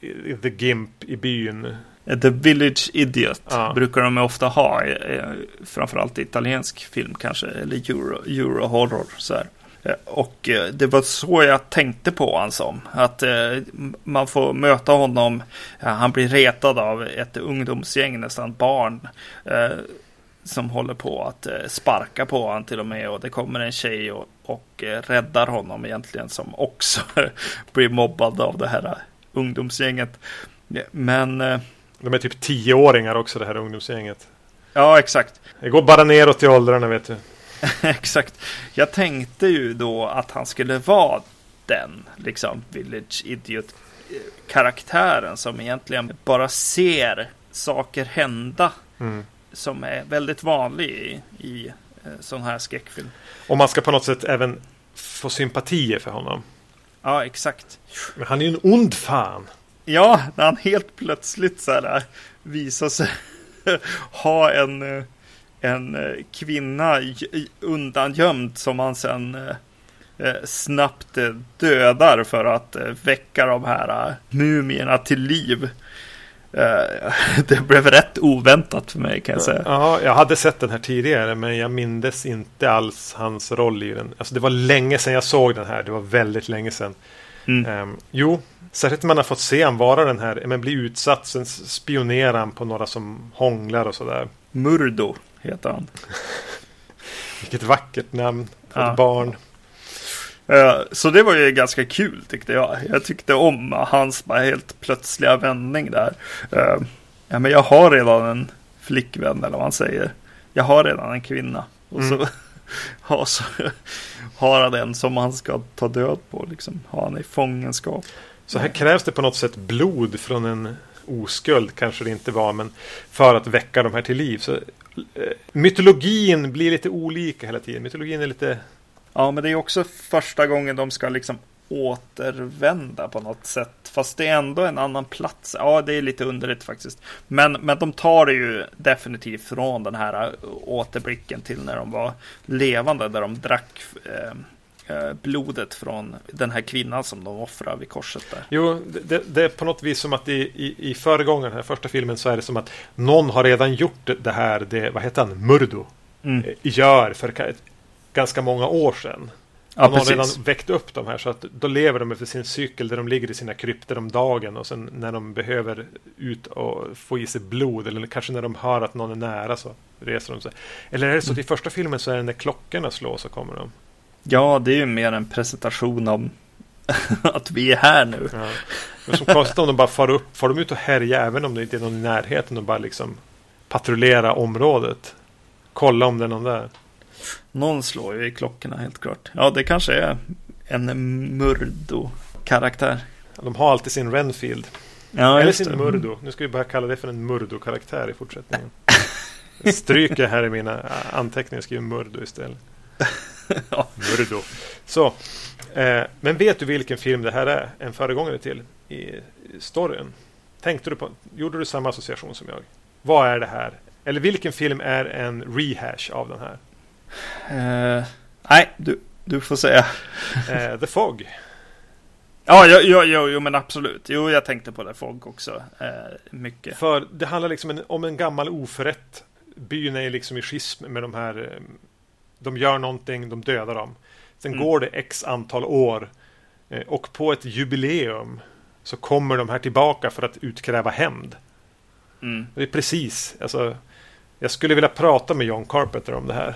uh, The Gimp i byn. The Village Idiot ja. brukar de ofta ha. Eh, framförallt i italiensk film kanske. Eller euro, euro horror. Så här. Eh, och eh, det var så jag tänkte på honom som. Att eh, man får möta honom. Han blir retad av ett ungdomsgäng, nästan barn. Som håller på att sparka på honom till och med. Och det kommer en tjej och, och räddar honom egentligen. Som också (laughs) blir mobbad av det här ungdomsgänget. Men... De är typ tioåringar också det här ungdomsgänget. Ja, exakt. Det går bara neråt i åldrarna vet du. (laughs) Exakt. Jag tänkte ju då att han skulle vara den, liksom, Village Idiot karaktären som egentligen bara ser saker hända. Mm. Som är väldigt vanlig i, i eh, sån här skräckfilm. Och man ska på något sätt även få sympatier för honom. Ja, exakt. Men han är ju en ond fan. Ja, när han helt plötsligt så här äh, visar sig (laughs) ha en eh, en eh, kvinna undangömd som han sen eh, snabbt dödar för att väcka de här mumierna till liv. (laughs) Det blev rätt oväntat för mig kan jag säga. Ja, jag hade sett den här tidigare men jag mindes inte alls hans roll i den. Alltså det var länge sedan jag såg den här. Det var väldigt länge sedan. Mm. Um, jo, särskilt när man har fått se han vara den här, men bli utsatt, sen spionerar han på några som hånglar och sådär. Murdo heter han. (laughs) Vilket vackert namn på ja. ett barn. Så det var ju ganska kul tyckte jag. Jag tyckte om hans bara helt plötsliga vändning där. Ja, men jag har redan en flickvän eller vad man säger. Jag har redan en kvinna. Och så, mm. Ha så, har han en som han ska ta död på. Liksom. Ha han i fångenskap. Så här krävs det på något sätt blod från en oskuld, kanske det inte var, men för att väcka de här till liv. Så, eh, mytologin blir lite olika hela tiden. Mytologin är lite... Ja, men det är också första gången de ska liksom återvända på något sätt. Fast det är ändå en annan plats. Ja, det är lite underligt faktiskt. Men, men de tar det ju definitivt från den här återblicken till när de var levande, där de drack eh, eh blodet från den här kvinnan som de offrar vid korset där. Jo, det, det är på något vis som att i, i, i föregångaren, den här första filmen, så är det som att någon har redan gjort det här, det, vad heter han, Murdo, mm. Eh, gör för ganska många år sedan. Ja, Han har redan väckt upp de här så att då lever de efter sin cykel där de ligger i sina krypter om dagen och sen när de behöver ut och få i sig blod eller kanske när de hör att någon är nära så reser de sig. Eller är det så att i första filmen så är det när klockorna slår så kommer de? Ja, det är ju mer en presentation om (laughs) att vi är här nu. Ja. Men så konstigt om de bara far upp, far de ut och härjar även om det inte är någon i närheten och bara liksom patrullera området. Kolla om det är någon där. Någon slår ju i klockorna helt klart. Ja, det kanske är en Murdo-karaktär. De har alltid sin Renfield. Ja, Eller sin Murdo. Nu ska vi bara kalla det för en Murdo-karaktär i fortsättningen. Jag stryker här i mina anteckningar och skriver Murdo istället. (laughs) ja. Murdo. Så, eh, men vet du vilken film det här är? En föregångare till i storyn? Tänkte du på, gjorde du samma association som jag? Vad är det här? Eller vilken film är en rehash av den här? Uh, nej, du, du får säga. uh, (laughs) The Fog. Ja, jo, jo, jo, jo, men absolut. Jo, jag tänkte på The Fog också. Uh, mycket. För det handlar liksom en, om en gammal oförrätt. Byn är liksom i schism med de här. De gör någonting, de dödar dem. Sen mm. går det x antal år. Och på ett jubileum så kommer de här tillbaka för att utkräva hämnd. Mm. Det är precis, alltså. Jag skulle vilja prata med John Carpenter om det här.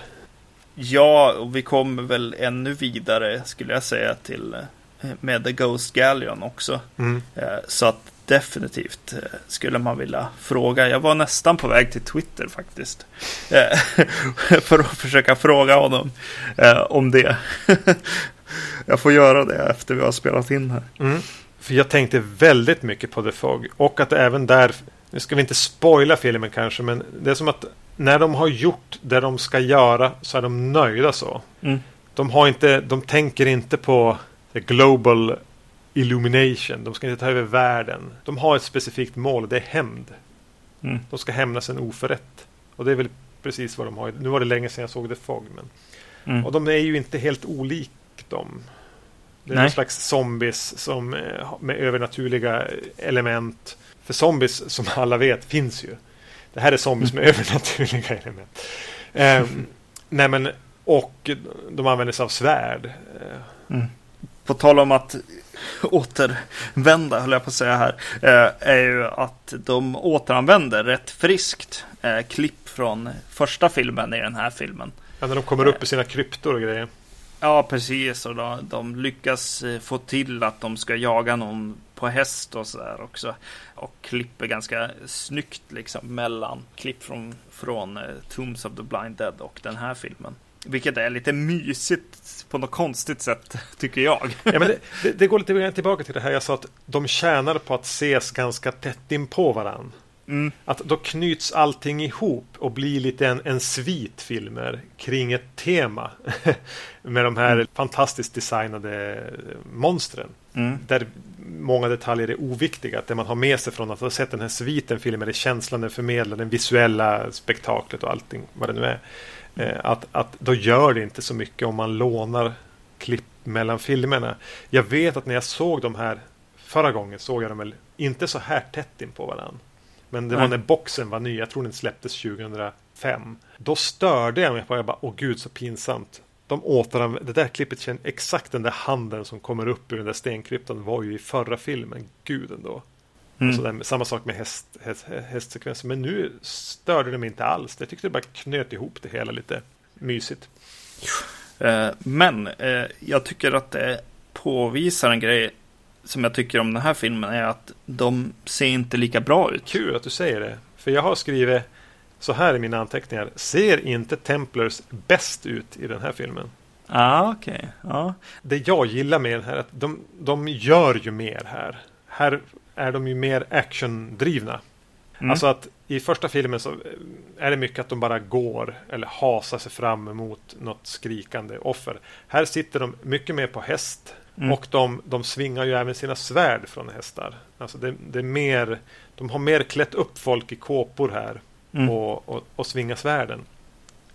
Ja, och vi kommer väl ännu vidare skulle jag säga till eh, med The Ghost Galleon också. Mm. Eh, så att definitivt eh, skulle man vilja fråga. Jag var nästan på väg till Twitter faktiskt. (laughs) För att försöka fråga honom om det. (laughs) Jag får göra det efter vi har spelat in här. Mm. För jag tänkte väldigt mycket på The Fog. Och att även där, nu ska vi inte spoila filmen kanske, men det är som att när de har gjort det de ska göra så är de nöjda så. Mm. De, har inte, de tänker inte på global illumination. De ska inte ta över världen. De har ett specifikt mål. Det är hämnd. Mm. De ska hämnas en oförrätt. Och det är väl precis vad de har. Nu var det länge sedan jag såg The Fog. Men... Mm. Och de är ju inte helt olik dem. Det är Nej. någon slags zombies som, eh, med övernaturliga element. För zombies, som alla vet, finns ju. Det här är zombies med (laughs) övernaturliga element. Um, nej men, och de använder sig av svärd. Mm. På tal om att återvända, höll jag på att säga här, eh, är ju att de återanvänder rätt friskt eh, klipp från första filmen i den här filmen. Ja, när de kommer upp i sina kryptor och grejer. Ja, precis. Och de, de lyckas eh, få till att de ska jaga någon på häst och sådär också. Och klipper ganska snyggt liksom mellan klipp från, från uh, Tombs of the Blind Dead och den här filmen. Vilket är lite mysigt på något konstigt sätt, (laughs) tycker jag. Ja, men det, det, det går lite tillbaka till det här jag sa att de tjänar på att ses ganska tätt in på varandra. Mm. Att då knyts allting ihop och blir lite en, en svit filmer kring ett tema. (laughs) med de här mm. fantastiskt designade monstren. Mm. Där många detaljer är oviktiga. Att det man har med sig från att ha sett den här sviten filmer är känslan den förmedlar, den visuella spektaklet och allting vad det nu är. Eh, att, att då gör det inte så mycket om man lånar klipp mellan filmerna. Jag vet att när jag såg de här förra gången såg jag dem väl inte så här tätt in på varandra. Men det var när boxen var ny. Jag tror den släpptes 2005. Då störde jag mig på. Jag bara, åh gud så pinsamt. De återanvände, det där klippet känner exakt den där handen som kommer upp ur den där stenkryptan var ju i förra filmen. Gud ändå. Mm. Och där, samma sak med häst, häst, hästsekvensen. Men nu störde det mig inte alls. Jag tyckte det bara knöt ihop det hela lite mysigt. Eh, men eh, jag tycker att det påvisar en grej som jag tycker om den här filmen är att de ser inte lika bra ut. Kul att du säger det. För jag har skrivit så här i mina anteckningar. Ser inte Templars bäst ut i den här filmen? Ah, okay. Ja, Det jag gillar med den här är att de, de gör ju mer här. Här är de ju mer actiondrivna. Mm. Alltså att i första filmen så är det mycket att de bara går eller hasar sig fram emot något skrikande offer. Här sitter de mycket mer på häst mm. och de, de svingar ju även sina svärd från hästar. Alltså det, det, är mer, de har mer klätt upp folk i kåpor här mm. och, och, och svingar svärden.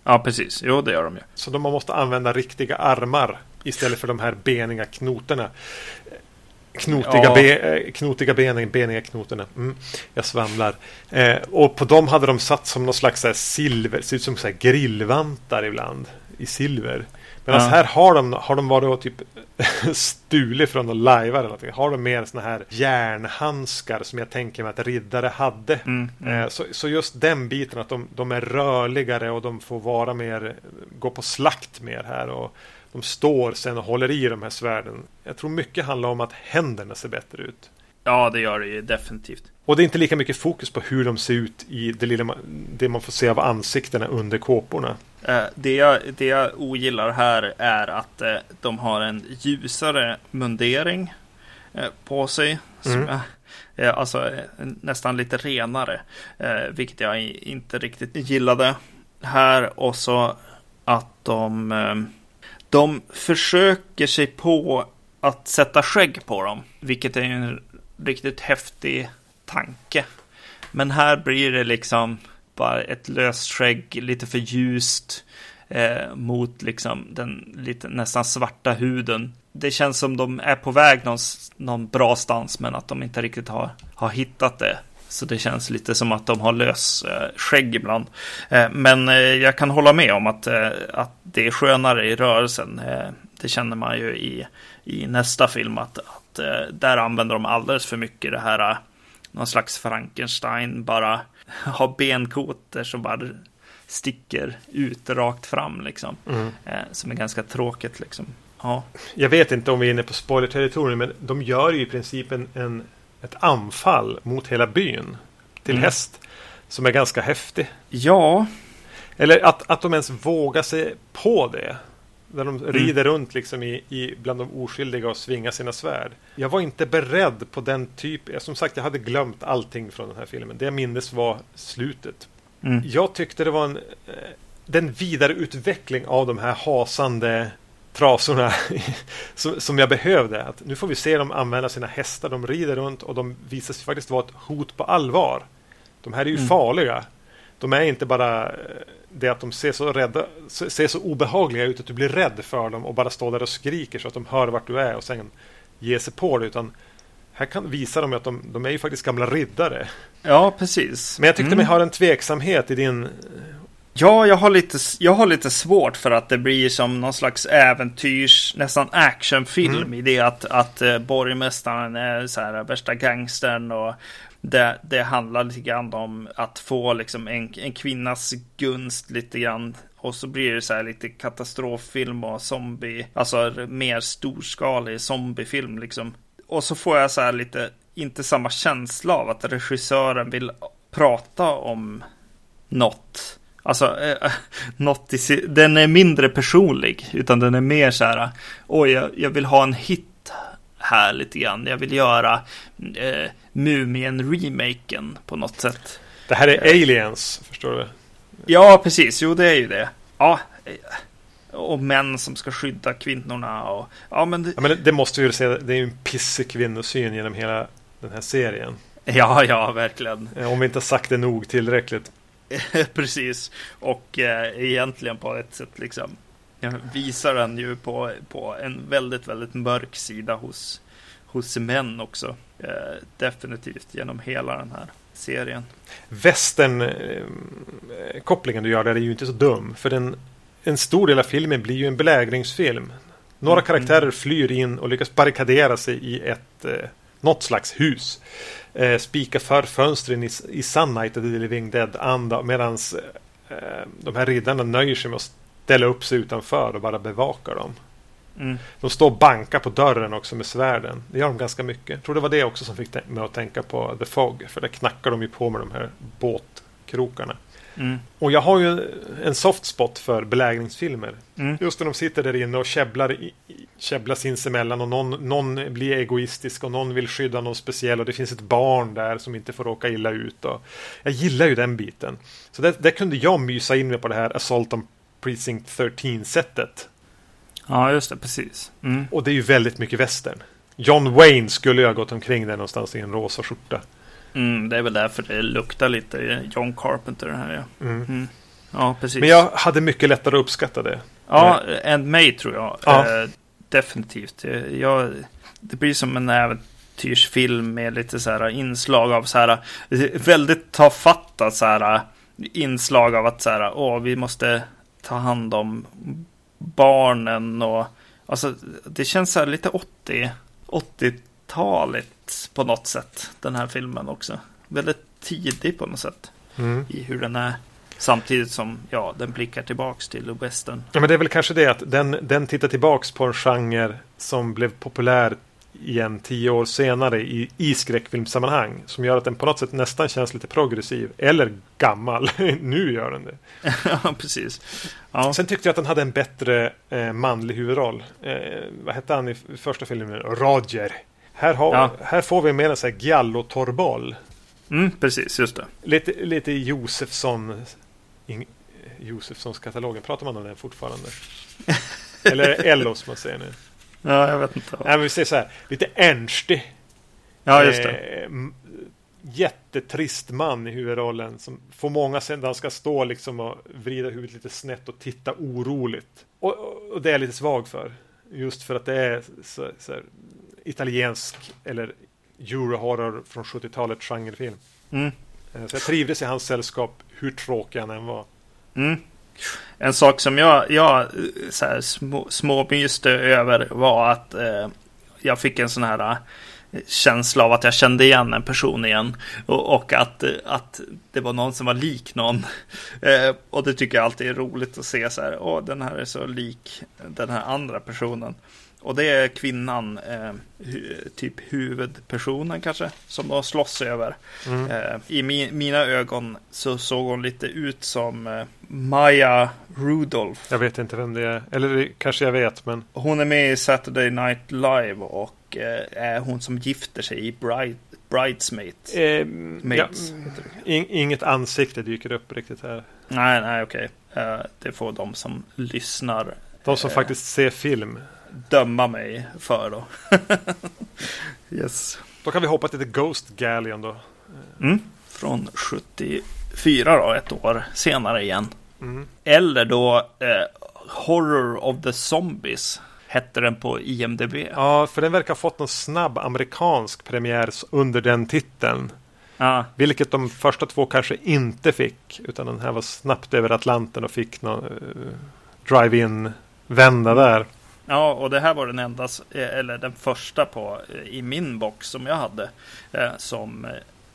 Ja, precis. Jo, det gör de ju. Så de måste använda riktiga armar istället för de här beniga knotorna. Knotiga, ja. be, eh, knotiga benen, beniga knotorna. Mm, jag svamlar. Eh, och på dem hade de satt som någon slags så silver, ser ut som så grillvantar ibland. I silver. Medan ja. här har de, har de varit och typ (laughs) stulit från någon lajvar eller någonting. Har de mer såna här järnhandskar som jag tänker mig att riddare hade. Mm, mm. Eh, så, så, just den biten att de, de, är rörligare och de får vara mer, gå på slakt mer här. Och de står sen och håller i de här svärden. Jag tror mycket handlar om att händerna ser bättre ut. Ja, det gör det ju definitivt. Och det är inte lika mycket fokus på hur de ser ut i det, lilla, det man får se av ansiktena under kåporna. Eh, det, jag, det jag ogillar här är att eh, de har en ljusare mundering eh, på sig. Mm. Jag, alltså nästan lite renare. Vilket jag inte riktigt gillade. Här och så att de de försöker sig på att sätta skägg på dem, vilket är en riktigt häftig tanke. Men här blir det liksom bara ett löst skägg, lite för ljust eh, mot liksom den lite nästan svarta huden. Det känns som de är på väg någon, någon bra stans, men att de inte riktigt har, har hittat det. Så det känns lite som att de har lös eh, skägg ibland. Eh, men eh, jag kan hålla med om att, eh, att det är skönare i rörelsen. Eh, det känner man ju i, i nästa film att, att eh, där använder de alldeles för mycket det här någon slags Frankenstein bara (laughs) ha benkoter som bara sticker ut rakt fram liksom. Mm. Som är ganska tråkigt liksom. Ja. Jag vet inte om vi är inne på spoiler-territorium men de gör ju i princip en, en ett anfall mot hela byn till mm. häst. Som är ganska häftig. Ja. Eller att, att de ens vågar sig på det. Där de mm. rider runt liksom i, i, bland de oskyldiga och svingar sina svärd. Jag var inte beredd på den typen. Som sagt, jag hade glömt allting från den här filmen. Det jag mindes var slutet. Mm. Jag tyckte det var en, eh, den vidareutveckling av de här hasande trasorna (laughs) som, jag behövde. Att nu får vi se dem använda sina hästar. De rider runt och de visar sig faktiskt vara ett hot på allvar. De här är ju mm. farliga. De är inte bara eh, det att de ser så rädda, ser så obehagliga ut att du blir rädd för dem och bara står där och skriker så att de hör vart du är och sen ger sig på det. Utan här kan, visar de att de, de är ju faktiskt gamla riddare. Ja, precis. Men jag tyckte mm. mig ha en tveksamhet i din Ja, jag har, lite, jag har lite svårt för att det blir som någon slags äventyrs, nästan actionfilm mm. i det att, att uh, borgmästaren är så här värsta gangstern och det, det handlar lite grann om att få liksom en, en kvinnas gunst lite grann och så blir det så här lite katastroffilm och zombie, alltså mer storskalig zombiefilm liksom. Och så får jag så här lite, inte samma känsla av att regissören vill prata om något Alltså, eh, (laughs) något i, den är mindre personlig, utan den är mer så här, oj, jag, jag vill ha en hit här lite grann. Jag vill göra eh, Mumien-remaken på något sätt. Det här är aliens, förstår du? Ja, precis. Jo, det är ju det. Ja, eh, och män som ska skydda kvinnorna. Och, ja, men det... Ja, men det måste vi ju säga, det är ju en pissig kvinnosyn genom hela den här serien. Ja, ja, verkligen. Eh, om vi inte har sagt det nog tillräckligt. (laughs) Precis. Och eh, egentligen på ett sätt liksom visar den ju på, på en väldigt, väldigt mörk sida hos, hos män också. Eh, definitivt genom hela den här serien. Västern eh, kopplingen du gör där är ju inte så dum. För den, en stor del av filmen blir ju en belägringsfilm. Några mm. karaktärer flyr in och lyckas barrikadera sig i ett eh, något slags hus eh, spika för fönstren i, i Sun Night of the Living Dead-anda medan eh, de här riddarna nöjer sig med att ställa upp sig utanför och bara bevaka dem. Mm. De står och bankar på dörren också med svärden. Det gör de ganska mycket. Jag tror det var det också som fick mig att tänka på The Fog. För där knackar de ju på med de här båt, krokarna. Mm. Och jag har ju en soft spot för belägringsfilmer. Mm. Just när de sitter där inne och käbblar, käbblar sinsemellan och någon, någon blir egoistisk och någon vill skydda någon speciell och det finns ett barn där som inte får råka illa ut. Och jag gillar ju den biten. Så där, där kunde jag mysa in mig på det här Assault on Precinct 13-sättet. Ja, just det, precis. Mm. Och det är ju väldigt mycket västern. John Wayne skulle ju ha gått omkring där någonstans i en rosa skjorta. Mm, det är väl därför det luktar lite John Carpenter här. Ja. Mm. Mm. ja, precis. Men jag hade mycket lättare att uppskatta det. Ja, eh. än mig tror jag. Ja. Eh, definitivt. Jag, det blir som en äventyrsfilm med lite så här inslag av så här väldigt tafatta så här inslag av att så här, åh, vi måste ta hand om barnen och alltså det känns så lite 80 80-taligt på något sätt den här filmen också. Väldigt tidig på något sätt mm. i hur den är. Samtidigt som ja, den blickar tillbaks till western. Ja, men det är väl kanske det att den, den tittar tillbaks på en genre som blev populär igen tio år senare i, i skräckfilmsammanhang. Som gör att den på något sätt nästan känns lite progressiv. Eller gammal. (laughs) nu gör den det. (laughs) ja, precis. Ja. Sen tyckte jag att den hade en bättre eh, manlig huvudroll. Eh, vad hette han i första filmen? Roger. Här, har, ja. här får vi mer en sån här giallo-torboll. Mm, precis, just det. Lite, lite Josefsson. In, Josefssons katalogen. Pratar man om den fortfarande? (laughs) Eller Ellos man säger nu. Ja, jag vet inte. Nej, men vi säger så här. Lite ernstig. Ja, just det. Eh, jättetrist man i huvudrollen. Som får många sen där han ska stå liksom och vrida huvudet lite snett och titta oroligt. Och, och det är jag lite svag för. Just för att det är så, så här, italiensk eller eurohorror från 70-talet genrefilm. Mm. Eh, så jag trivdes i hans sällskap hur tråkig han än var. Mm. En sak som jag, jag så här, små, småmyste över var att eh, jag fick en sån här eh, känsla av att jag kände igen en person igen. Och, och att, eh, att det var någon som var lik någon. (laughs) Eh, och det tycker jag alltid är roligt att se så här. Åh, den här är så lik den här andra personen. Och det är kvinnan, eh, hu typ huvudpersonen kanske, som de slåss över. Mm. Eh, I mi mina ögon så såg hon lite ut som eh, Maya Rudolph. Jag vet inte vem det är, eller kanske jag vet men. Hon är med i Saturday Night Live och eh, är hon som gifter sig i Bride Bridesmaids. Eh, ja, in, inget ansikte dyker upp riktigt här. Nej, nej, okej. Okay. Eh, det får de som lyssnar. De som uh, faktiskt ser film döma mig för då. (laughs) yes. Då kan vi hoppa till The Ghost Galleon då. Mm. Från 74 då, ett år senare igen. Mm. Eller då eh, Horror of the Zombies hette den på IMDB. Ja, för den verkar ha fått någon snabb amerikansk premiär under den titeln. Ja. Vilket de första två kanske inte fick. Utan den här var snabbt över Atlanten och fick någon uh, drive-in vända där. Ja, och det här var den enda, eh, eller den första på, eh, i min box som jag hade. Eh, som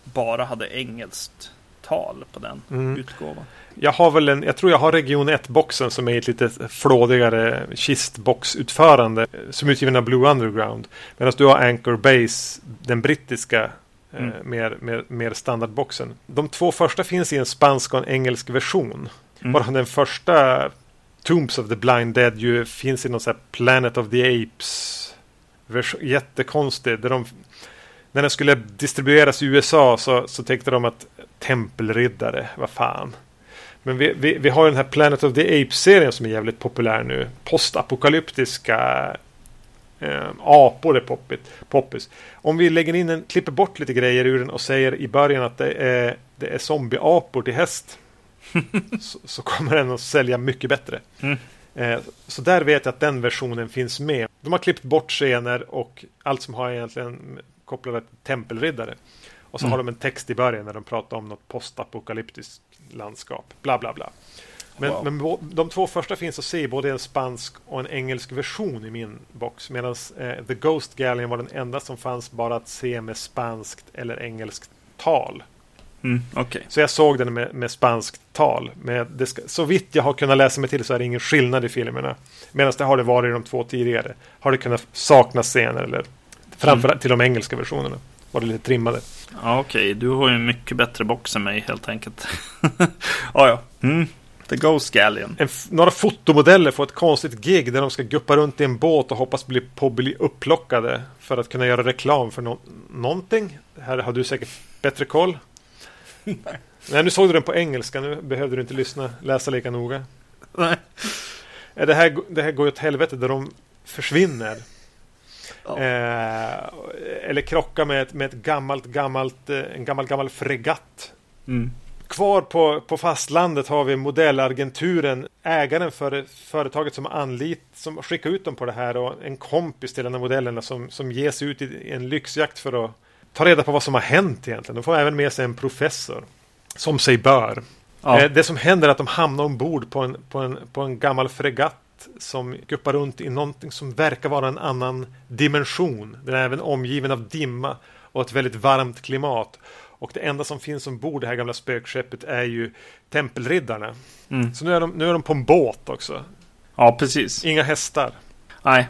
bara hade engelskt tal på den mm. utgåvan. Jag har väl en, jag tror jag har region 1-boxen som är ett lite flådigare kistboxutförande. Som utgiven av Blue Underground. Medan du har Anchor Base, den brittiska mm. mer, mer, mer standardboxen. De två första finns i en spansk och en engelsk version. Mm. Bara den första Tombs of the Blind Dead ju finns i någon sån här Planet of the Apes. Jättekonstig. Där de, när den skulle distribueras i USA så, så tänkte de att tempelriddare, vad fan. Men vi, vi, vi har den här Planet of the Apes-serien som är jävligt populär nu. Postapokalyptiska eh, apor är poppit, poppis. Om vi lägger in en, klipper bort lite grejer ur den och säger i början att det är, det är zombieapor till häst (laughs) så, så, kommer den att sälja mycket bättre. Mm. Eh, så där vet jag att den versionen finns med. De har klippt bort scener och allt som har egentligen kopplat till tempelriddare. Och så mm. har de en text i början när de pratar om något postapokalyptiskt landskap. Bla bla bla. Men, wow. men de två första finns att se både en spansk och en engelsk version i min box. Medan eh, The Ghost Galleon var den enda som fanns bara att se med spanskt eller engelskt tal. Mm, okay. Så jag såg den med, med spanskt tal. Det ska, så vitt jag har kunnat läsa mig till så är det ingen skillnad i filmerna. Medan det har det varit i de två tidigare. Har det kunnat saknas scener eller framförallt mm. till de engelska versionerna. Var det lite trimmade. Ja, okej. Okay. Du har ju en mycket bättre box än mig helt enkelt. (laughs) ja, ja. Mm. The Ghost Galleon. Några fotomodeller får ett konstigt gig där de ska guppa runt i en båt och hoppas bli, på bli upplockade för att kunna göra reklam för no någonting. Här har du säkert bättre koll. (laughs) Nej, nu såg du den på engelska. Nu behövde du inte lyssna, läsa lika noga. Nej. Det här, det här går ju åt helvete där de försvinner. Ja. Eh, eller krockar med ett, med ett gammalt, gammalt, eh, en gammal, gammal fregatt. Mm. Kvar på, på fastlandet har vi modellagenturen, ägaren för företaget som anlit, som skickar ut dem på det här och en kompis till en av modellerna som, som ges ut i en lyxjakt för att ta reda på vad som har hänt egentligen. De får även med sig en professor. Som sig bör. Ja. Eh, det som händer är att de hamnar ombord på en, på en, på en gammal fregatt som guppar runt i någonting som verkar vara en annan dimension. Den är även omgiven av dimma och ett väldigt varmt klimat. Och det enda som finns ombord det här gamla spökskeppet är ju tempelriddarna. Mm. Så nu är, de, nu är de på en båt också. Ja, precis. Inga hästar. Nej.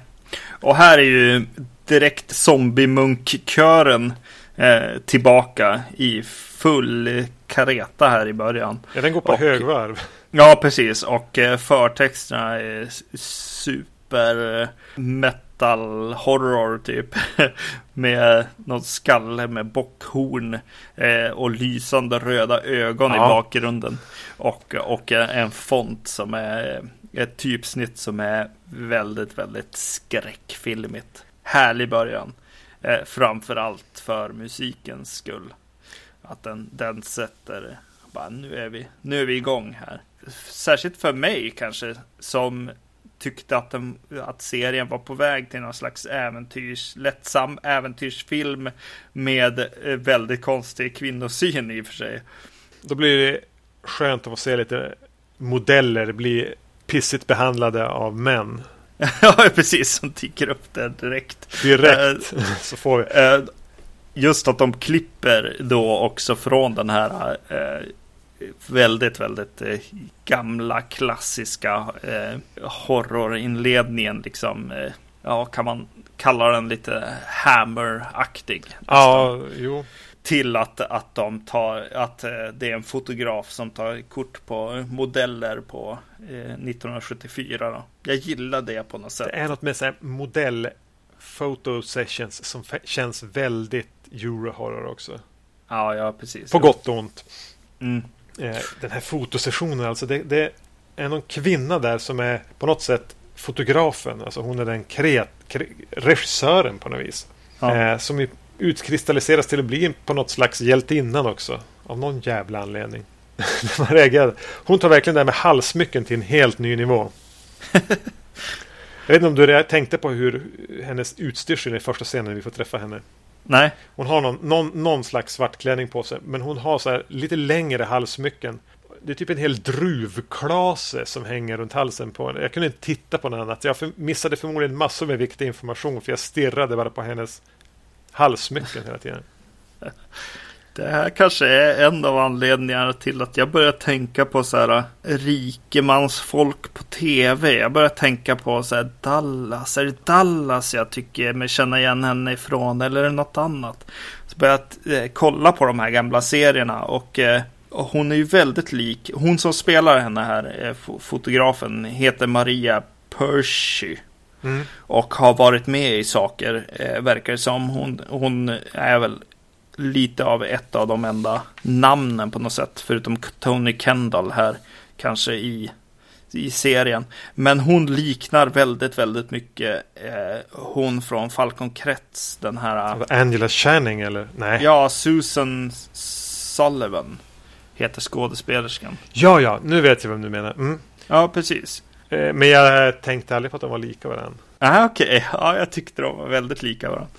Och här är ju direkt zombie-munkkören eh, tillbaka i full kareta här i början. Ja, den går på och, högvarv. Ja, precis. Och eh, förtexterna är super metal horror typ. (laughs) med något skalle med bockhorn eh, och lysande röda ögon ja. i bakgrunden. Och, och en font som är ett typsnitt som är väldigt, väldigt skräckfilmigt. Härlig början. Eh, framför allt för musikens skull. Att den, den sätter, bara nu är, vi, nu är vi igång här. Särskilt för mig kanske, som tyckte att, den, att serien var på väg till någon slags äventyrs, lättsam äventyrsfilm med eh, väldigt konstig kvinnosyn i och för sig. Då blir det skönt att få se lite modeller bli pissigt behandlade av män. (laughs) ja, precis. Som dyker upp där direkt. Direkt. Uh, (laughs) så får vi. Uh, just att de klipper då också från den här uh, väldigt, väldigt gamla klassiska horrorinledningen. Liksom, ja, kan man kalla den lite hammer-aktig? Ja, jo till att, att de tar, att eh, det är en fotograf som tar kort på modeller på eh, 1974. Då. Jag gillar det på något sätt. Det är något med så modell photo sessions som känns väldigt eurohorror också. Ja, ja, precis. På gott och ont. Mm. Eh, den här fotosessionen, alltså det, det, är någon kvinna där som är på något sätt fotografen. Alltså hon är den kreat, kre, regissören på något vis. Ja. Eh, som utkristalliseras till att bli på något slags hjältinnan också. Av någon jävla anledning. (laughs) Man reagerade. Hon tar verkligen det här med halsmycken till en helt ny nivå. (laughs) Jag vet inte om du tänkte på hur hennes utstyrsel i första scenen vi får träffa henne. Nej. Hon har någon, någon, någon slags svartklänning på sig. Men hon har så här lite längre halsmycken. Det är typ en hel druvklase som hänger runt halsen på henne. Jag kunde inte titta på något annat. Jag missade förmodligen massor med viktig information. För jag stirrade bara på hennes halssmycken hela tiden. (laughs) Det här kanske är en av anledningarna till att jag börjar tänka på så här äh, rikemansfolk på tv. Jag börjar tänka på så här Dallas. Är det Dallas jag tycker mig känna igen henne ifrån eller är det något annat? Så börjar jag eh, kolla på de här gamla serierna och, eh, och hon är ju väldigt lik. Hon som spelar henne här, eh, fotografen, heter Maria Percy. Mm. Och har varit med i saker, eh, verkar det som. Hon, hon är väl lite av ett av de enda namnen på något sätt. Förutom Tony Kendall här, kanske i, i serien. Men hon liknar väldigt, väldigt mycket eh, hon från Falcon Kretz. Den här... Angela Channing eller? Nej. Ja, Susan Sullivan heter skådespelerskan. Ja, ja, nu vet jag vem du menar. Mm. Ja, precis. Eh, men jag tänkte aldrig på att de var lika varandra. Ah, Okej, okay. ja, jag tyckte de var väldigt lika varandra.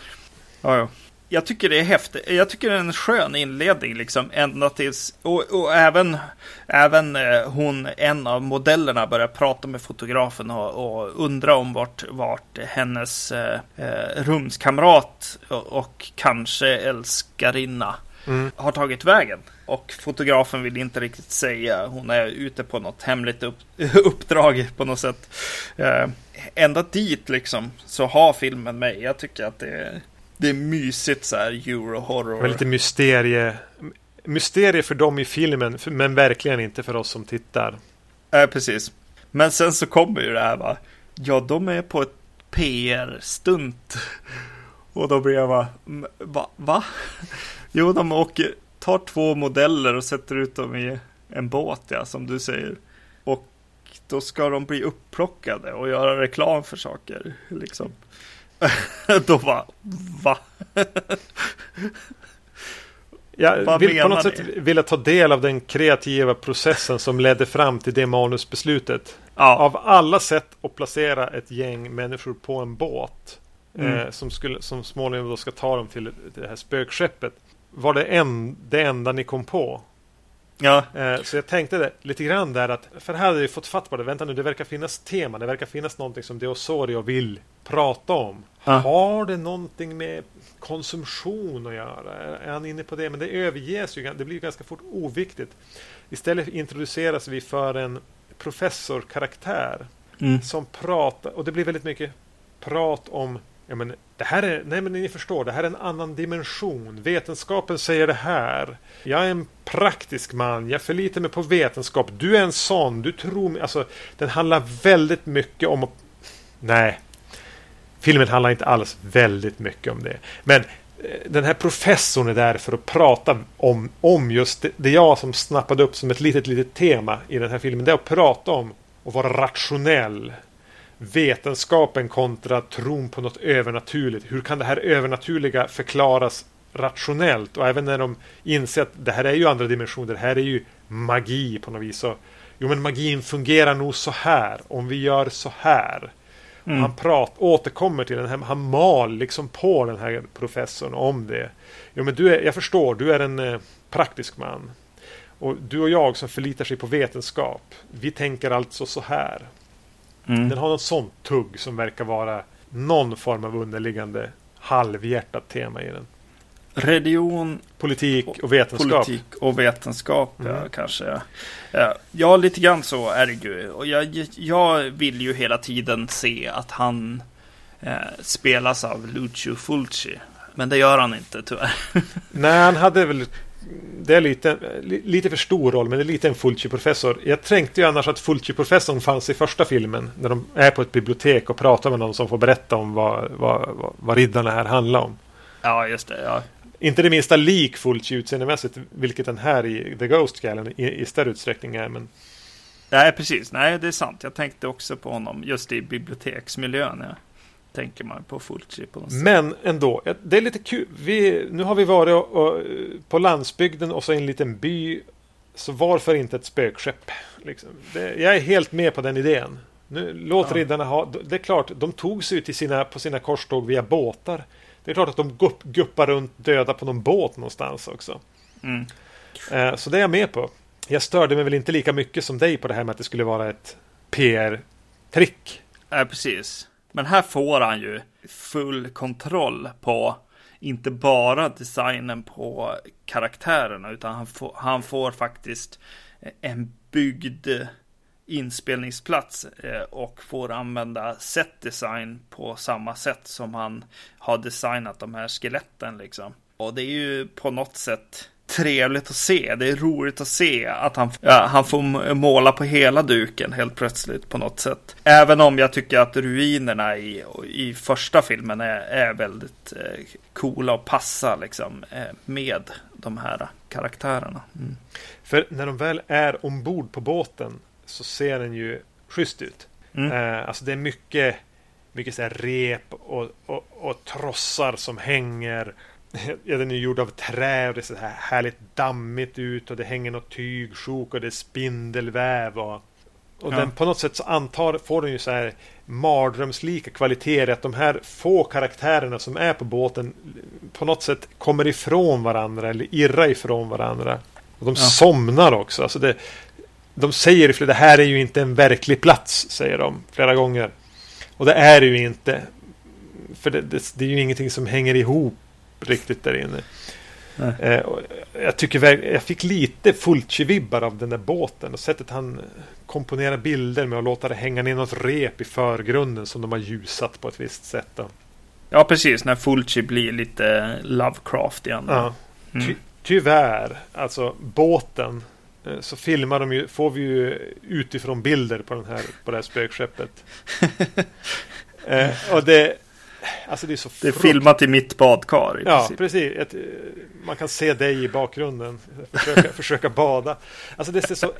Ja, ja. Jag tycker det är häftigt. Jag tycker det är en skön inledning liksom. Ända tills, och, och även, även eh, hon, en av modellerna, börjar prata med fotografen och, och undra om vart, vart hennes eh, eh rumskamrat och, och kanske älskarinna mm. har tagit vägen. Och fotografen vill inte riktigt säga. Hon är ute på något hemligt upp, (laughs) uppdrag på något sätt. Eh, ända dit liksom så har filmen mig. Jag tycker att det är, det är mysigt så här euro-horror. Lite mysterie. Mysterie för dem i filmen, men verkligen inte för oss som tittar. Äh, precis. Men sen så kommer ju det här va. Ja, de är på ett PR-stunt. (laughs) Och då blir jag bara, va? va? Jo, de åker, tar två modeller och sätter ut dem i en båt, ja, som du säger. Och då ska de bli upplockade och göra reklam för saker, liksom. (laughs) då bara, va? Jag vill på något sätt vilja ta del av den kreativa processen som ledde fram till det manusbeslutet. Ja. Av alla sätt att placera ett gäng människor på en båt mm. eh, som, skulle, som småningom då ska ta dem till det här spökskeppet. Var det en, det enda ni kom på? Ja. Eh, så jag tänkte det, lite grann där att, för här hade vi fått fatt på det. Vänta nu, det verkar finnas tema. Det verkar finnas någonting som Deosorio vill prata om. Ja. Har det någonting med konsumtion att göra? Är han inne på det? Men det överges ju. Det blir ganska fort oviktigt. Istället introduceras vi för en professorkaraktär mm. som pratar, och det blir väldigt mycket prat om Ja, men det här är, nej men ni förstår, det här är en annan dimension. Vetenskapen säger det här. Jag är en praktisk man, jag förlitar mig på vetenskap. Du är en sån, du tror mig. Alltså, den handlar väldigt mycket om... Nej. Filmen handlar inte alls väldigt mycket om det. Men eh, den här professorn är där för att prata om, om just det, det jag som snappade upp som ett litet, litet tema i den här filmen. Det är att prata om att vara rationell vetenskapen kontra tron på något övernaturligt. Hur kan det här övernaturliga förklaras rationellt? Och även när de inser att det här är ju andra dimensioner, det här är ju magi på något vis. Så, jo, men magin fungerar nog så här om vi gör så här. Mm. Han prat, återkommer till den här, han mal liksom på den här professorn om det. Jo, men du är, jag förstår, du är en eh, praktisk man. Och du och jag som förlitar sig på vetenskap, vi tänker alltså så här. Mm. Den har något sånt tugg som verkar vara någon form av underliggande halvhjärtat tema i den. Religion, politik och vetenskap. Politik och vetenskap, mm. ja, kanske. Ja. ja, lite grann så är det ju. Och jag, jag vill ju hela tiden se att han eh, spelas av Lucio Fulci. Men det gör han inte tyvärr. (laughs) Nej, han hade väl det är lite, lite för stor roll, men det är lite en Fulci-professor. Jag tänkte ju annars att Fulci-professorn fanns i första filmen. När de är på ett bibliotek och pratar med någon som får berätta om vad, vad, vad, vad riddarna här handlar om. Ja, just det. Ja. Inte det minsta lik Fulci utseendemässigt, vilket den här i The Ghost Gallen i, i större utsträckning är. Men... Nej, precis. Nej, det är sant. Jag tänkte också på honom just i biblioteksmiljön. Ja tänker man på Fulci på något sätt. Men ändå, det är lite kul. Vi, nu har vi varit och, och, på landsbygden och så i en liten by. Så varför inte ett spökskepp? Liksom. Det, jag är helt med på den idén. Nu, låt ja. riddarna ha... Det är klart, de tog sig till sina, på sina korståg via båtar. Det är klart att de gupp, guppar runt döda på någon båt någonstans också. Mm. Eh, så det är jag med på. Jag störde mig väl inte lika mycket som dig på det här med att det skulle vara ett PR-trick. Ja, precis. Men här får han ju full kontroll på inte bara designen på karaktärerna utan han får, han får faktiskt eh, en byggd inspelningsplats eh, och får använda set design på samma sätt som han har designat de här skeletten liksom. Och det är ju på något sätt trevligt att se. Det är roligt att se att han, ja, han får måla på hela duken helt plötsligt på något sätt. Även om jag tycker att ruinerna i, i första filmen är, är väldigt eh, coola och passar liksom eh, med de här karaktärerna. Mm. För när de väl är ombord på båten så ser den ju schysst ut. Mm. Eh, alltså det är mycket, mycket så rep och, och, och trossar som hänger (laughs) Ja, den är gjord av trä och det ser här härligt dammigt ut och det hänger något tygsjok och det är spindelväv och, och ja. den på något sätt så antar, får den ju så här mardrömslika kvaliteter att de här få karaktärerna som är på båten på något sätt kommer ifrån varandra eller irrar ifrån varandra. Och de ja. somnar också. Alltså det, de säger det här är ju inte en verklig plats, säger de flera gånger. Och det är det ju inte. För det, det, det är ju ingenting som hänger ihop riktigt där inne. Eh, jag tycker jag fick lite Fulci-vibbar av den där båten och sättet han komponerar bilder med att låta det hänga ner något rep i förgrunden som de har ljusat på ett visst sätt. Då. Ja, precis. När Fulci blir lite Lovecraft igen. Ja. Mm. Ty tyvärr, alltså båten. Eh, så filmar de ju, får vi ju utifrån bilder på, den här, på det här spökskeppet. (laughs) eh, och det, Alltså det är så Det är filmat i mitt badkar. I ja, princip. precis. Ett, man kan se dig i bakgrunden. Försöka, (laughs) försöka bada. Alltså det ser så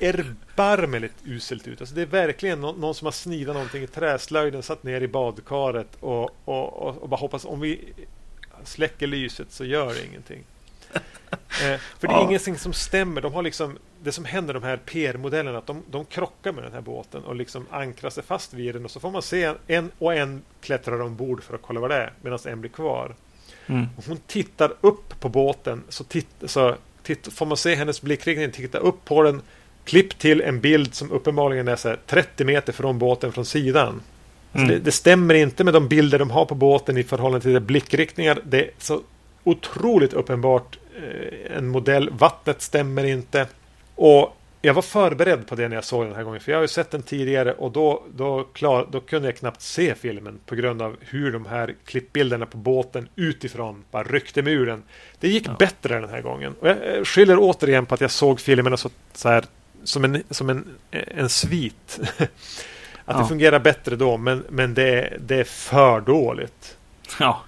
erbarmligt uselt ut. Alltså det är verkligen någon, någon som har snidat någonting i träslöjden, satt ner i badkaret och, och, och, och bara hoppas om vi släcker lyset så gör det ingenting. (laughs) Eh, för det är ja. ingenting som stämmer. De har liksom, det som händer de här PR-modellerna, att de, de krockar med den här båten och liksom ankrar sig fast vid den och så får man se en och en klättrar ombord för att kolla vad det är medan en blir kvar. Mm. Hon tittar upp på båten så, titt, så titt, får man se hennes blickriktning, titta upp på den, klipp till en bild som uppenbarligen är så 30 meter från båten från sidan. Mm. Det, det, stämmer inte med de bilder de har på båten i förhållande till blickriktningar. Det är så otroligt uppenbart Eh, en modell. Vattnet stämmer inte. Och jag var förberedd på det när jag såg den här gången. För jag har ju sett den tidigare och då, då, klar, då kunde jag knappt se filmen. På grund av hur de här klippbilderna på båten utifrån bara ryckte med ur den. Det gick ja. bättre den här gången. Och jag skyller återigen på att jag såg filmerna så, så här, som en, som en, en svit. (laughs) att ja. det fungerar bättre då. Men, men det, det är för dåligt. Ja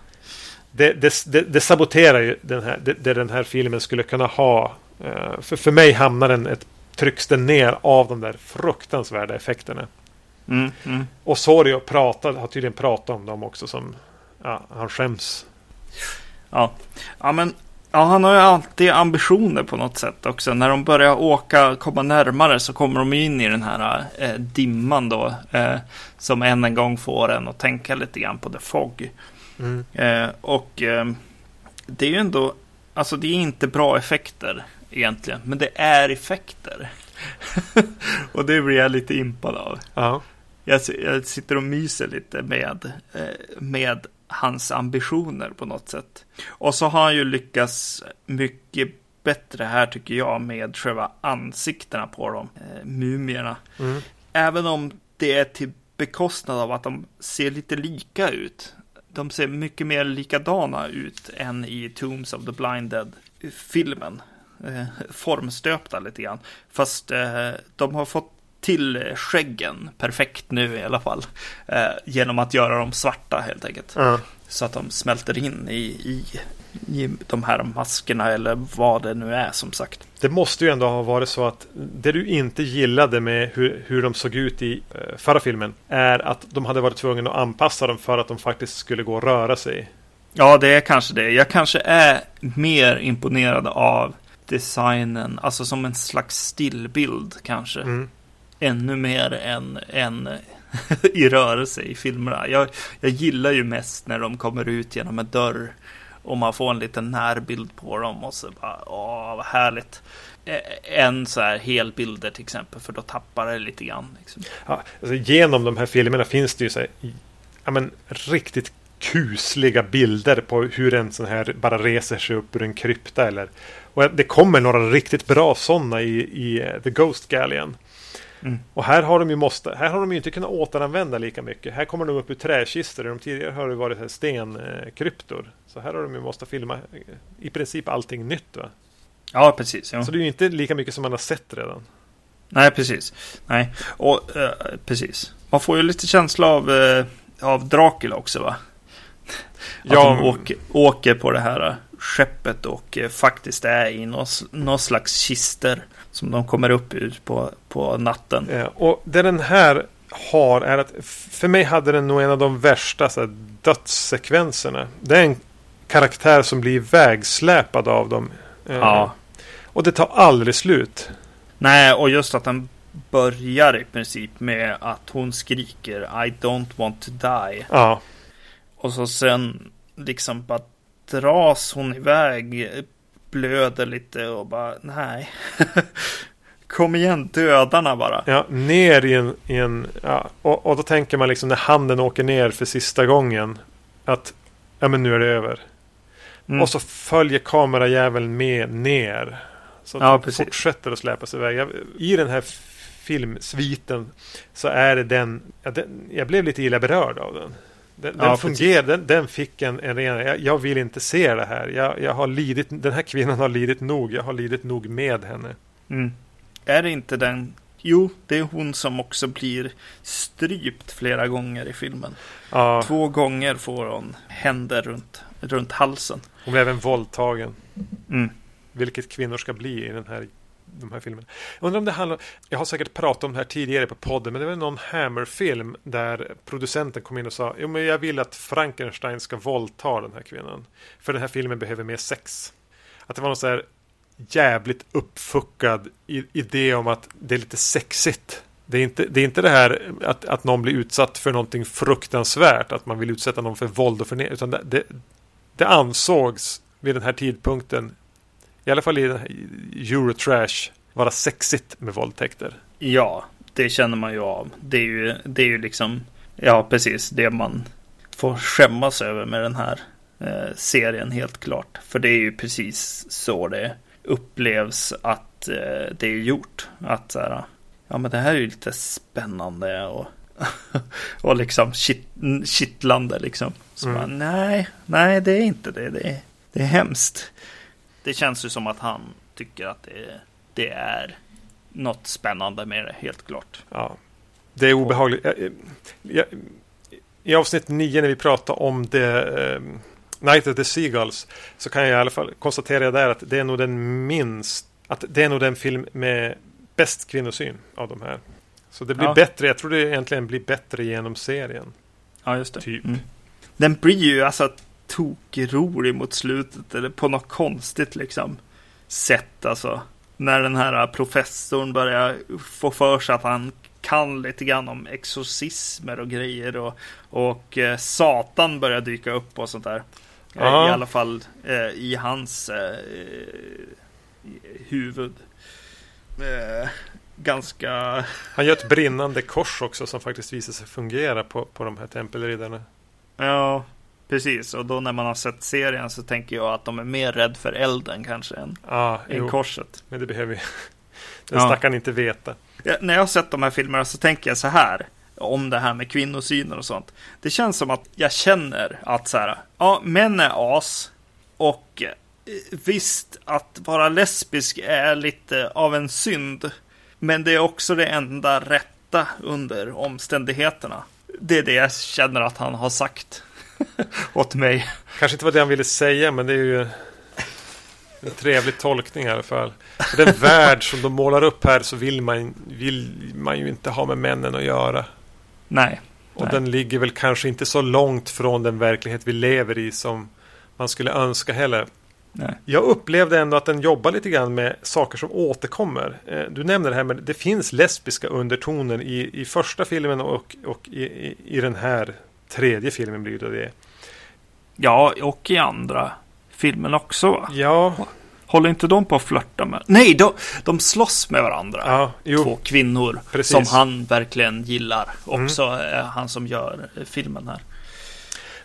det, det, det, saboterar ju den här, det, den här filmen skulle kunna ha. Eh, för, för mig hamnar den ett trycks den ner av de där fruktansvärda effekterna. Mm, mm. Och Sorio har tydligen pratat om dem också som ja, han skäms. Ja, ja men ja, han har ju alltid ambitioner på något sätt också. När de börjar åka, komma närmare så kommer de in i den här eh, dimman då. Eh, som än en gång får en att tänka lite grann på The Fog. Mm. Eh, och eh, det är ju ändå, alltså det är inte bra effekter egentligen, men det är effekter. (laughs) och det blir jag lite impad av. Ja. Jag, jag, sitter och myser lite med, eh, med hans ambitioner på något sätt. Och så har han ju lyckats mycket bättre här tycker jag med själva ansiktena på dem, eh, mumierna. Mm. Även om det är till bekostnad av att de ser lite lika ut de ser mycket mer likadana ut än i Tombs of the Blinded-filmen. Eh, formstöpta lite grann. Fast eh, de har fått till skäggen perfekt nu i alla fall. Eh, genom att göra dem svarta helt enkelt. Mm. Så att de smälter in i, i, i de här maskerna eller vad det nu är som sagt. Det måste ju ändå ha varit så att det du inte gillade med hur, hur de såg ut i uh, förra filmen är att de hade varit tvungna att anpassa dem för att de faktiskt skulle gå att röra sig. Ja, det är kanske det. Jag kanske är mer imponerad av designen, alltså som en slags stillbild kanske. Mm. Ännu mer än, än (laughs) i rörelse i filmerna. Jag, jag gillar ju mest när de kommer ut genom en dörr och man får en liten närbild på dem och så bara, åh vad härligt. En så här helbilder till exempel, för då tappar det lite grann. Liksom. Ja, alltså, genom de här filmerna finns det ju så här, ja, men, riktigt kusliga bilder på hur en sån här bara reser sig upp ur en krypta. Eller, och det kommer några riktigt bra sådana i, i eh, The Ghost Galleon. Mm. Och här har de ju måste, här har de inte kunnat återanvända lika mycket. Här kommer de upp ur träkistor. De tidigare har det varit stenkryptor. Så här har de ju måste filma i princip allting nytt. Va? Ja, precis. Ja. Så det är ju inte lika mycket som man har sett redan. Nej, precis. Nej, och uh, precis. Man får ju lite känsla av, uh, av Dracula också, va? Att ja. de åker, åker på det här skeppet och uh, faktiskt är i någon slags kister som de kommer upp ur på, på natten. Ja, och det den här har är att för mig hade den nog en av de värsta så här, dödssekvenserna. Det är en karaktär som blir vägsläpad av dem. Eh, ja. Och det tar aldrig slut. Nej, och just att den börjar i princip med att hon skriker I don't want to die. Ja. Och så sen liksom bara dras hon iväg blöder lite och bara nej. (laughs) Kom igen, dödarna bara. Ja, ner i en... I en ja, och, och då tänker man liksom när handen åker ner för sista gången. Att ja, men nu är det över. Mm. Och så följer kamerajäveln med ner. Så ja, det fortsätter att släpas iväg. I den här filmsviten så är det den, ja, den... Jag blev lite illa berörd av den. Den, ja, den fungerar, den, den, fick en, en ren, jag, jag, vill inte se det här. Jag, jag har lidit, den här kvinnan har lidit nog. Jag har lidit nog med henne. Mm. Är det inte den Jo, det är hon som också blir strypt flera gånger i filmen. Ja. Två gånger får hon händer runt, runt halsen. Hon blir även våldtagen. Mm. Vilket kvinnor ska bli i den här, de här filmerna. Jag undrar om det handlar Jag har säkert pratat om det här tidigare på podden. Men det var någon Hammer-film där producenten kom in och sa Jo men jag vill att Frankenstein ska våldta den här kvinnan. För den här filmen behöver mer sex. Att det var någon så här jävligt uppfuckad idé om att det är lite sexigt. Det är inte det, är inte det här att, att någon blir utsatt för någonting fruktansvärt, att man vill utsätta någon för våld och förnedring, utan det, det, det, ansågs vid den här tidpunkten, i alla fall i Eurotrash, vara sexigt med våldtäkter. Ja, det känner man ju av. Det är ju, det är ju liksom, ja precis, det man får skämmas över med den här eh, serien helt klart. För det är ju precis så det upplevs att eh, det är gjort. Att så här, ja men det här är ju lite spännande och, (laughs) och liksom kitt, kittlande liksom. Så mm. bara, nej, nej det är inte det. Det är, det är hemskt. Det känns ju som att han tycker att det, det är något spännande med det, helt klart. Ja, det är obehagligt. I avsnitt nio när vi pratar om det ehm, Night of the Seagulls så kan jag i alla fall konstatera där att det är nog den minst att det är nog den film med bäst kvinnosyn av de här. Så det blir ja. bättre. Jag tror det egentligen blir bättre genom serien. Ja, just det. Typ. Mm. Den blir ju alltså tokrolig mot slutet eller på något konstigt liksom sätt alltså. När den här professorn börjar få för sig att han kan lite grann om exorcismer och grejer och, och eh, Satan börjar dyka upp och sånt där. Ja. I alla fall eh, i hans eh, huvud. Eh, ganska... Han gör ett brinnande kors också som faktiskt visar sig fungera på, på de här tempelriddarna. Ja, precis. Och då när man har sett serien så tänker jag att de är mer rädd för elden kanske än, ja, än korset. Men det behöver ju (laughs) den ja. stackaren inte veta. Ja, när jag har sett de här filmerna så tänker jag så här om det här med kvinnosynen och sånt. Det känns som att jag känner att så här, ja, män är as och eh, visst att vara lesbisk är lite av en synd. Men det är också det enda rätta under omständigheterna. Det är det jag känner att han har sagt (laughs) åt mig. Kanske inte var det han ville säga, men det är ju en trevlig tolkning i alla fall. För den värld som de målar upp här så vill man, vill man ju inte ha med männen att göra. Nej. Och nej. den ligger väl kanske inte så långt från den verklighet vi lever i som man skulle önska heller. Nej. Jag upplevde ändå att den jobbar lite grann med saker som återkommer. Eh, du nämner det här med det finns lesbiska undertoner i, i första filmen och, och i, i, i den här tredje filmen blir det det. Ja, och i andra filmen också va? Ja, Håller inte de på att flörta med? Nej, de, de slåss med varandra. Ja, Två kvinnor Precis. som han verkligen gillar. Mm. Också mm. han som gör eh, filmen här.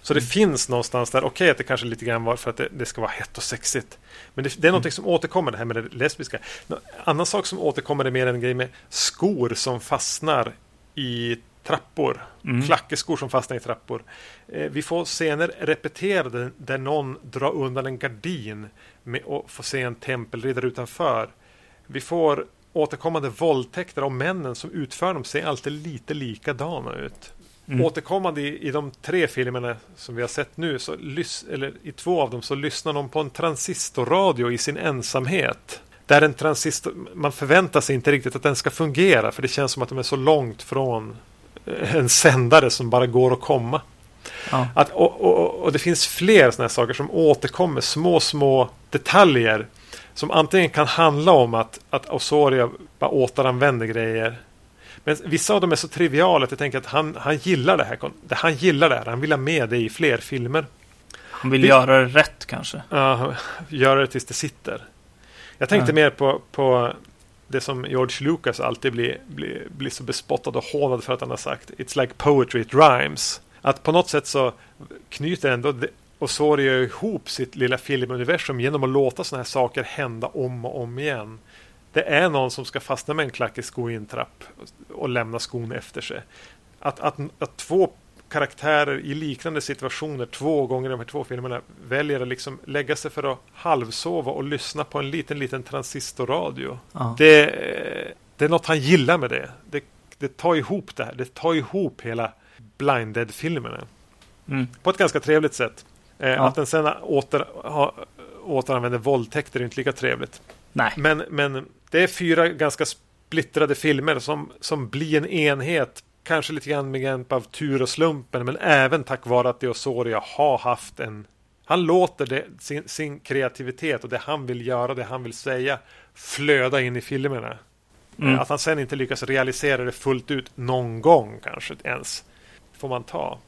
Så det mm. finns någonstans där, okej okay, att det kanske lite grann var för att det, det ska vara hett och sexigt. Men det, det är någonting mm. som återkommer, det här med det lesbiska. En annan sak som återkommer är mer en grej med skor som fastnar i trappor. Mm. Klackeskor som fastnar i trappor. Eh, vi får scener repeterade där någon drar undan en gardin med att få se en tempelriddare utanför. Vi får återkommande våldtäkter av männen som utför dem ser alltid lite likadana ut. Mm. Återkommande i, i de tre filmerna som vi har sett nu, så lys, eller i två av dem så lyssnar de på en transistorradio i sin ensamhet. Där en transistor, man förväntar sig inte riktigt att den ska fungera för det känns som att de är så långt från en sändare som bara går att komma. Ja. Att, och, och, och, det finns fler sådana här saker som återkommer, små, små detaljer. Som antingen kan handla om att, att Osoria bara återanvänder grejer. Men vissa av dem är så triviala att jag tänker att han, han gillar det här. Han gillar det här. Han vill ha med det i fler filmer. Han vill Vi, göra det rätt kanske. Ja, göra det tills det sitter. Jag tänkte ja. mer på, på det som George Lucas alltid blir, blir, blir så bespottad och hånad för att han har sagt. It's like poetry, it rhymes. Att på något sätt så knyter ändå Osorio ihop sitt lilla filmuniversum genom att låta sådana här saker hända om och om igen. Det är någon som ska fastna med en klackig sko i en trapp och lämna skon efter sig. Att, att, att två karaktärer i liknande situationer två gånger i de här två filmerna väljer att liksom lägga sig för att halvsova och lyssna på en liten, liten transistorradio. Ja. Det, det är något han gillar med det. det. Det tar ihop det här. Det tar ihop hela Blinded-filmerna. Mm. På ett ganska trevligt sätt. Eh, ja. Att den sen åter, ha, återanvänder våldtäkter är inte lika trevligt. Nej. Men, men det är fyra ganska splittrade filmer som, som blir en enhet. Kanske lite grann med hjälp av tur och slumpen, men även tack vare att Deosoria har haft en... Han låter det, sin, sin kreativitet och det han vill göra, det han vill säga flöda in i filmerna. Mm. Att han sen inte lyckas realisera det fullt ut någon gång kanske ens. Får man ta.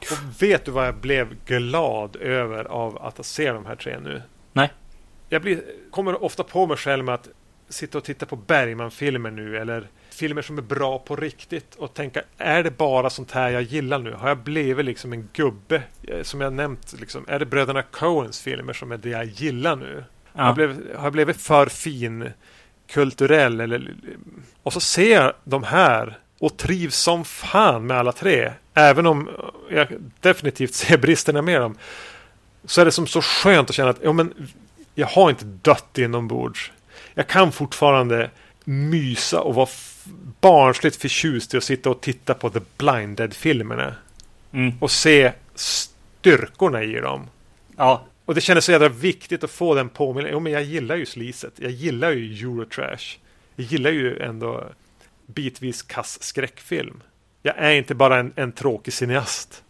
Och vet du vad jag blev glad över av att se de här tre nu? Nej. Jag blir, kommer ofta på mig själv med att sitta och titta på Bergman-filmer nu eller filmer som är bra på riktigt och tänka är det bara sånt här jag gillar nu? Har jag blivit liksom en gubbe? Eh, som jag nämnt, liksom, är det bröderna Coens filmer som är det jag gillar nu? Ja. Har, jag blivit, har jag blivit för fin kulturell? Eller, och så ser jag de här och trivs som fan med alla tre. Även om jag definitivt ser bristerna med dem. Så är det som så skönt att känna att ja, men, jag har inte dött inombords. Jag kan fortfarande mysa och vara barnsligt förtjust i att sitta och titta på The Blinded-filmerna. Mm. Och se styrkorna i dem. Ja. Och det kändes så jävla viktigt att få den påminnelsen. Jo, men jag gillar ju sliset. Jag gillar ju Eurotrash. Jag gillar ju ändå bitvis kass skräckfilm. Jag är inte bara en, en tråkig cineast.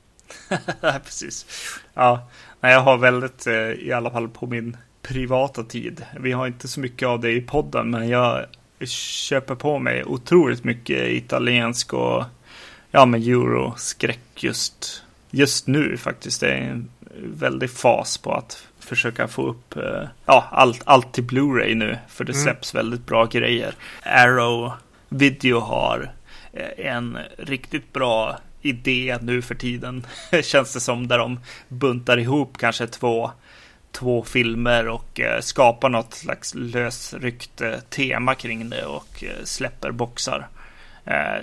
(laughs) Precis. Ja, jag har väldigt, eh, i alla fall på min privata tid. Vi har inte så mycket av det i podden, men jag köper på mig otroligt mycket italiensk och ja, men euroskräck just, just nu faktiskt. Det är en väldig fas på att försöka få upp eh, ja, allt, allt till Blu-ray nu, för det mm. släpps mm. väldigt bra grejer. Arrow Video har eh, en riktigt bra idé nu för tiden, (laughs) känns det som, där de buntar ihop kanske två två filmer och eh, skapar något slags lösryckt eh, tema kring det och eh, släpper boxar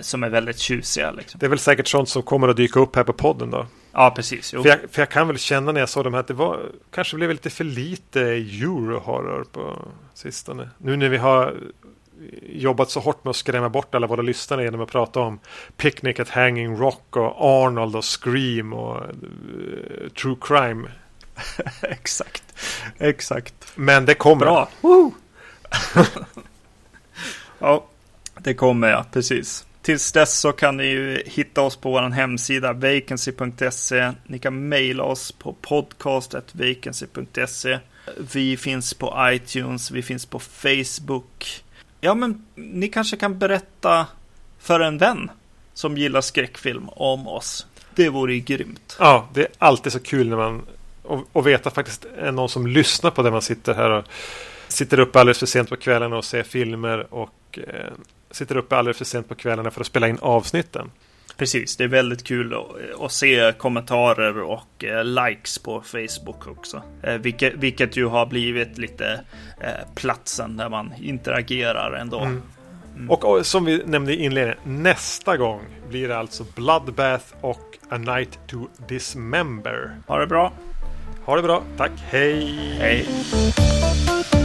som är väldigt tjusiga. Liksom. Det är väl säkert sånt som kommer att dyka upp här på podden då? Ja, precis. För jag, för jag, kan väl känna när jag såg dem här att det var kanske blev lite för lite eurohorror på sistone. Nu när vi har jobbat så hårt med att skrämma bort alla våra lyssnare genom att prata om Picnic at Hanging Rock och Arnold och Scream och uh, True Crime. (laughs) exakt, exakt. Men det kommer. Bra. (laughs) ja, det kommer ja, precis. Tills dess så kan ni ju hitta oss på vår hemsida vacancy.se. Ni kan mejla oss på podcastetvacancy.se. Vi finns på iTunes, vi finns på Facebook. Ja, men ni kanske kan berätta för en vän som gillar skräckfilm om oss. Det vore ju grymt. Ja, det är alltid så kul när man och, och veta faktiskt är någon som lyssnar på det man sitter här och sitter uppe alldeles för sent på kvällarna och ser filmer och eh, sitter uppe alldeles för sent på kvällarna för att spela in avsnitten. Precis, det är väldigt kul att, se kommentarer och eh, likes på Facebook också. Eh, vilket, vilket ju har blivit lite eh, platsen där man interagerar ändå. Mm. Mm. Och, och, som vi nämnde i inledningen, nästa gång blir det alltså Bloodbath och A Night to Dismember. Ha det bra! Ha det bra. Tack. Hej. Hej.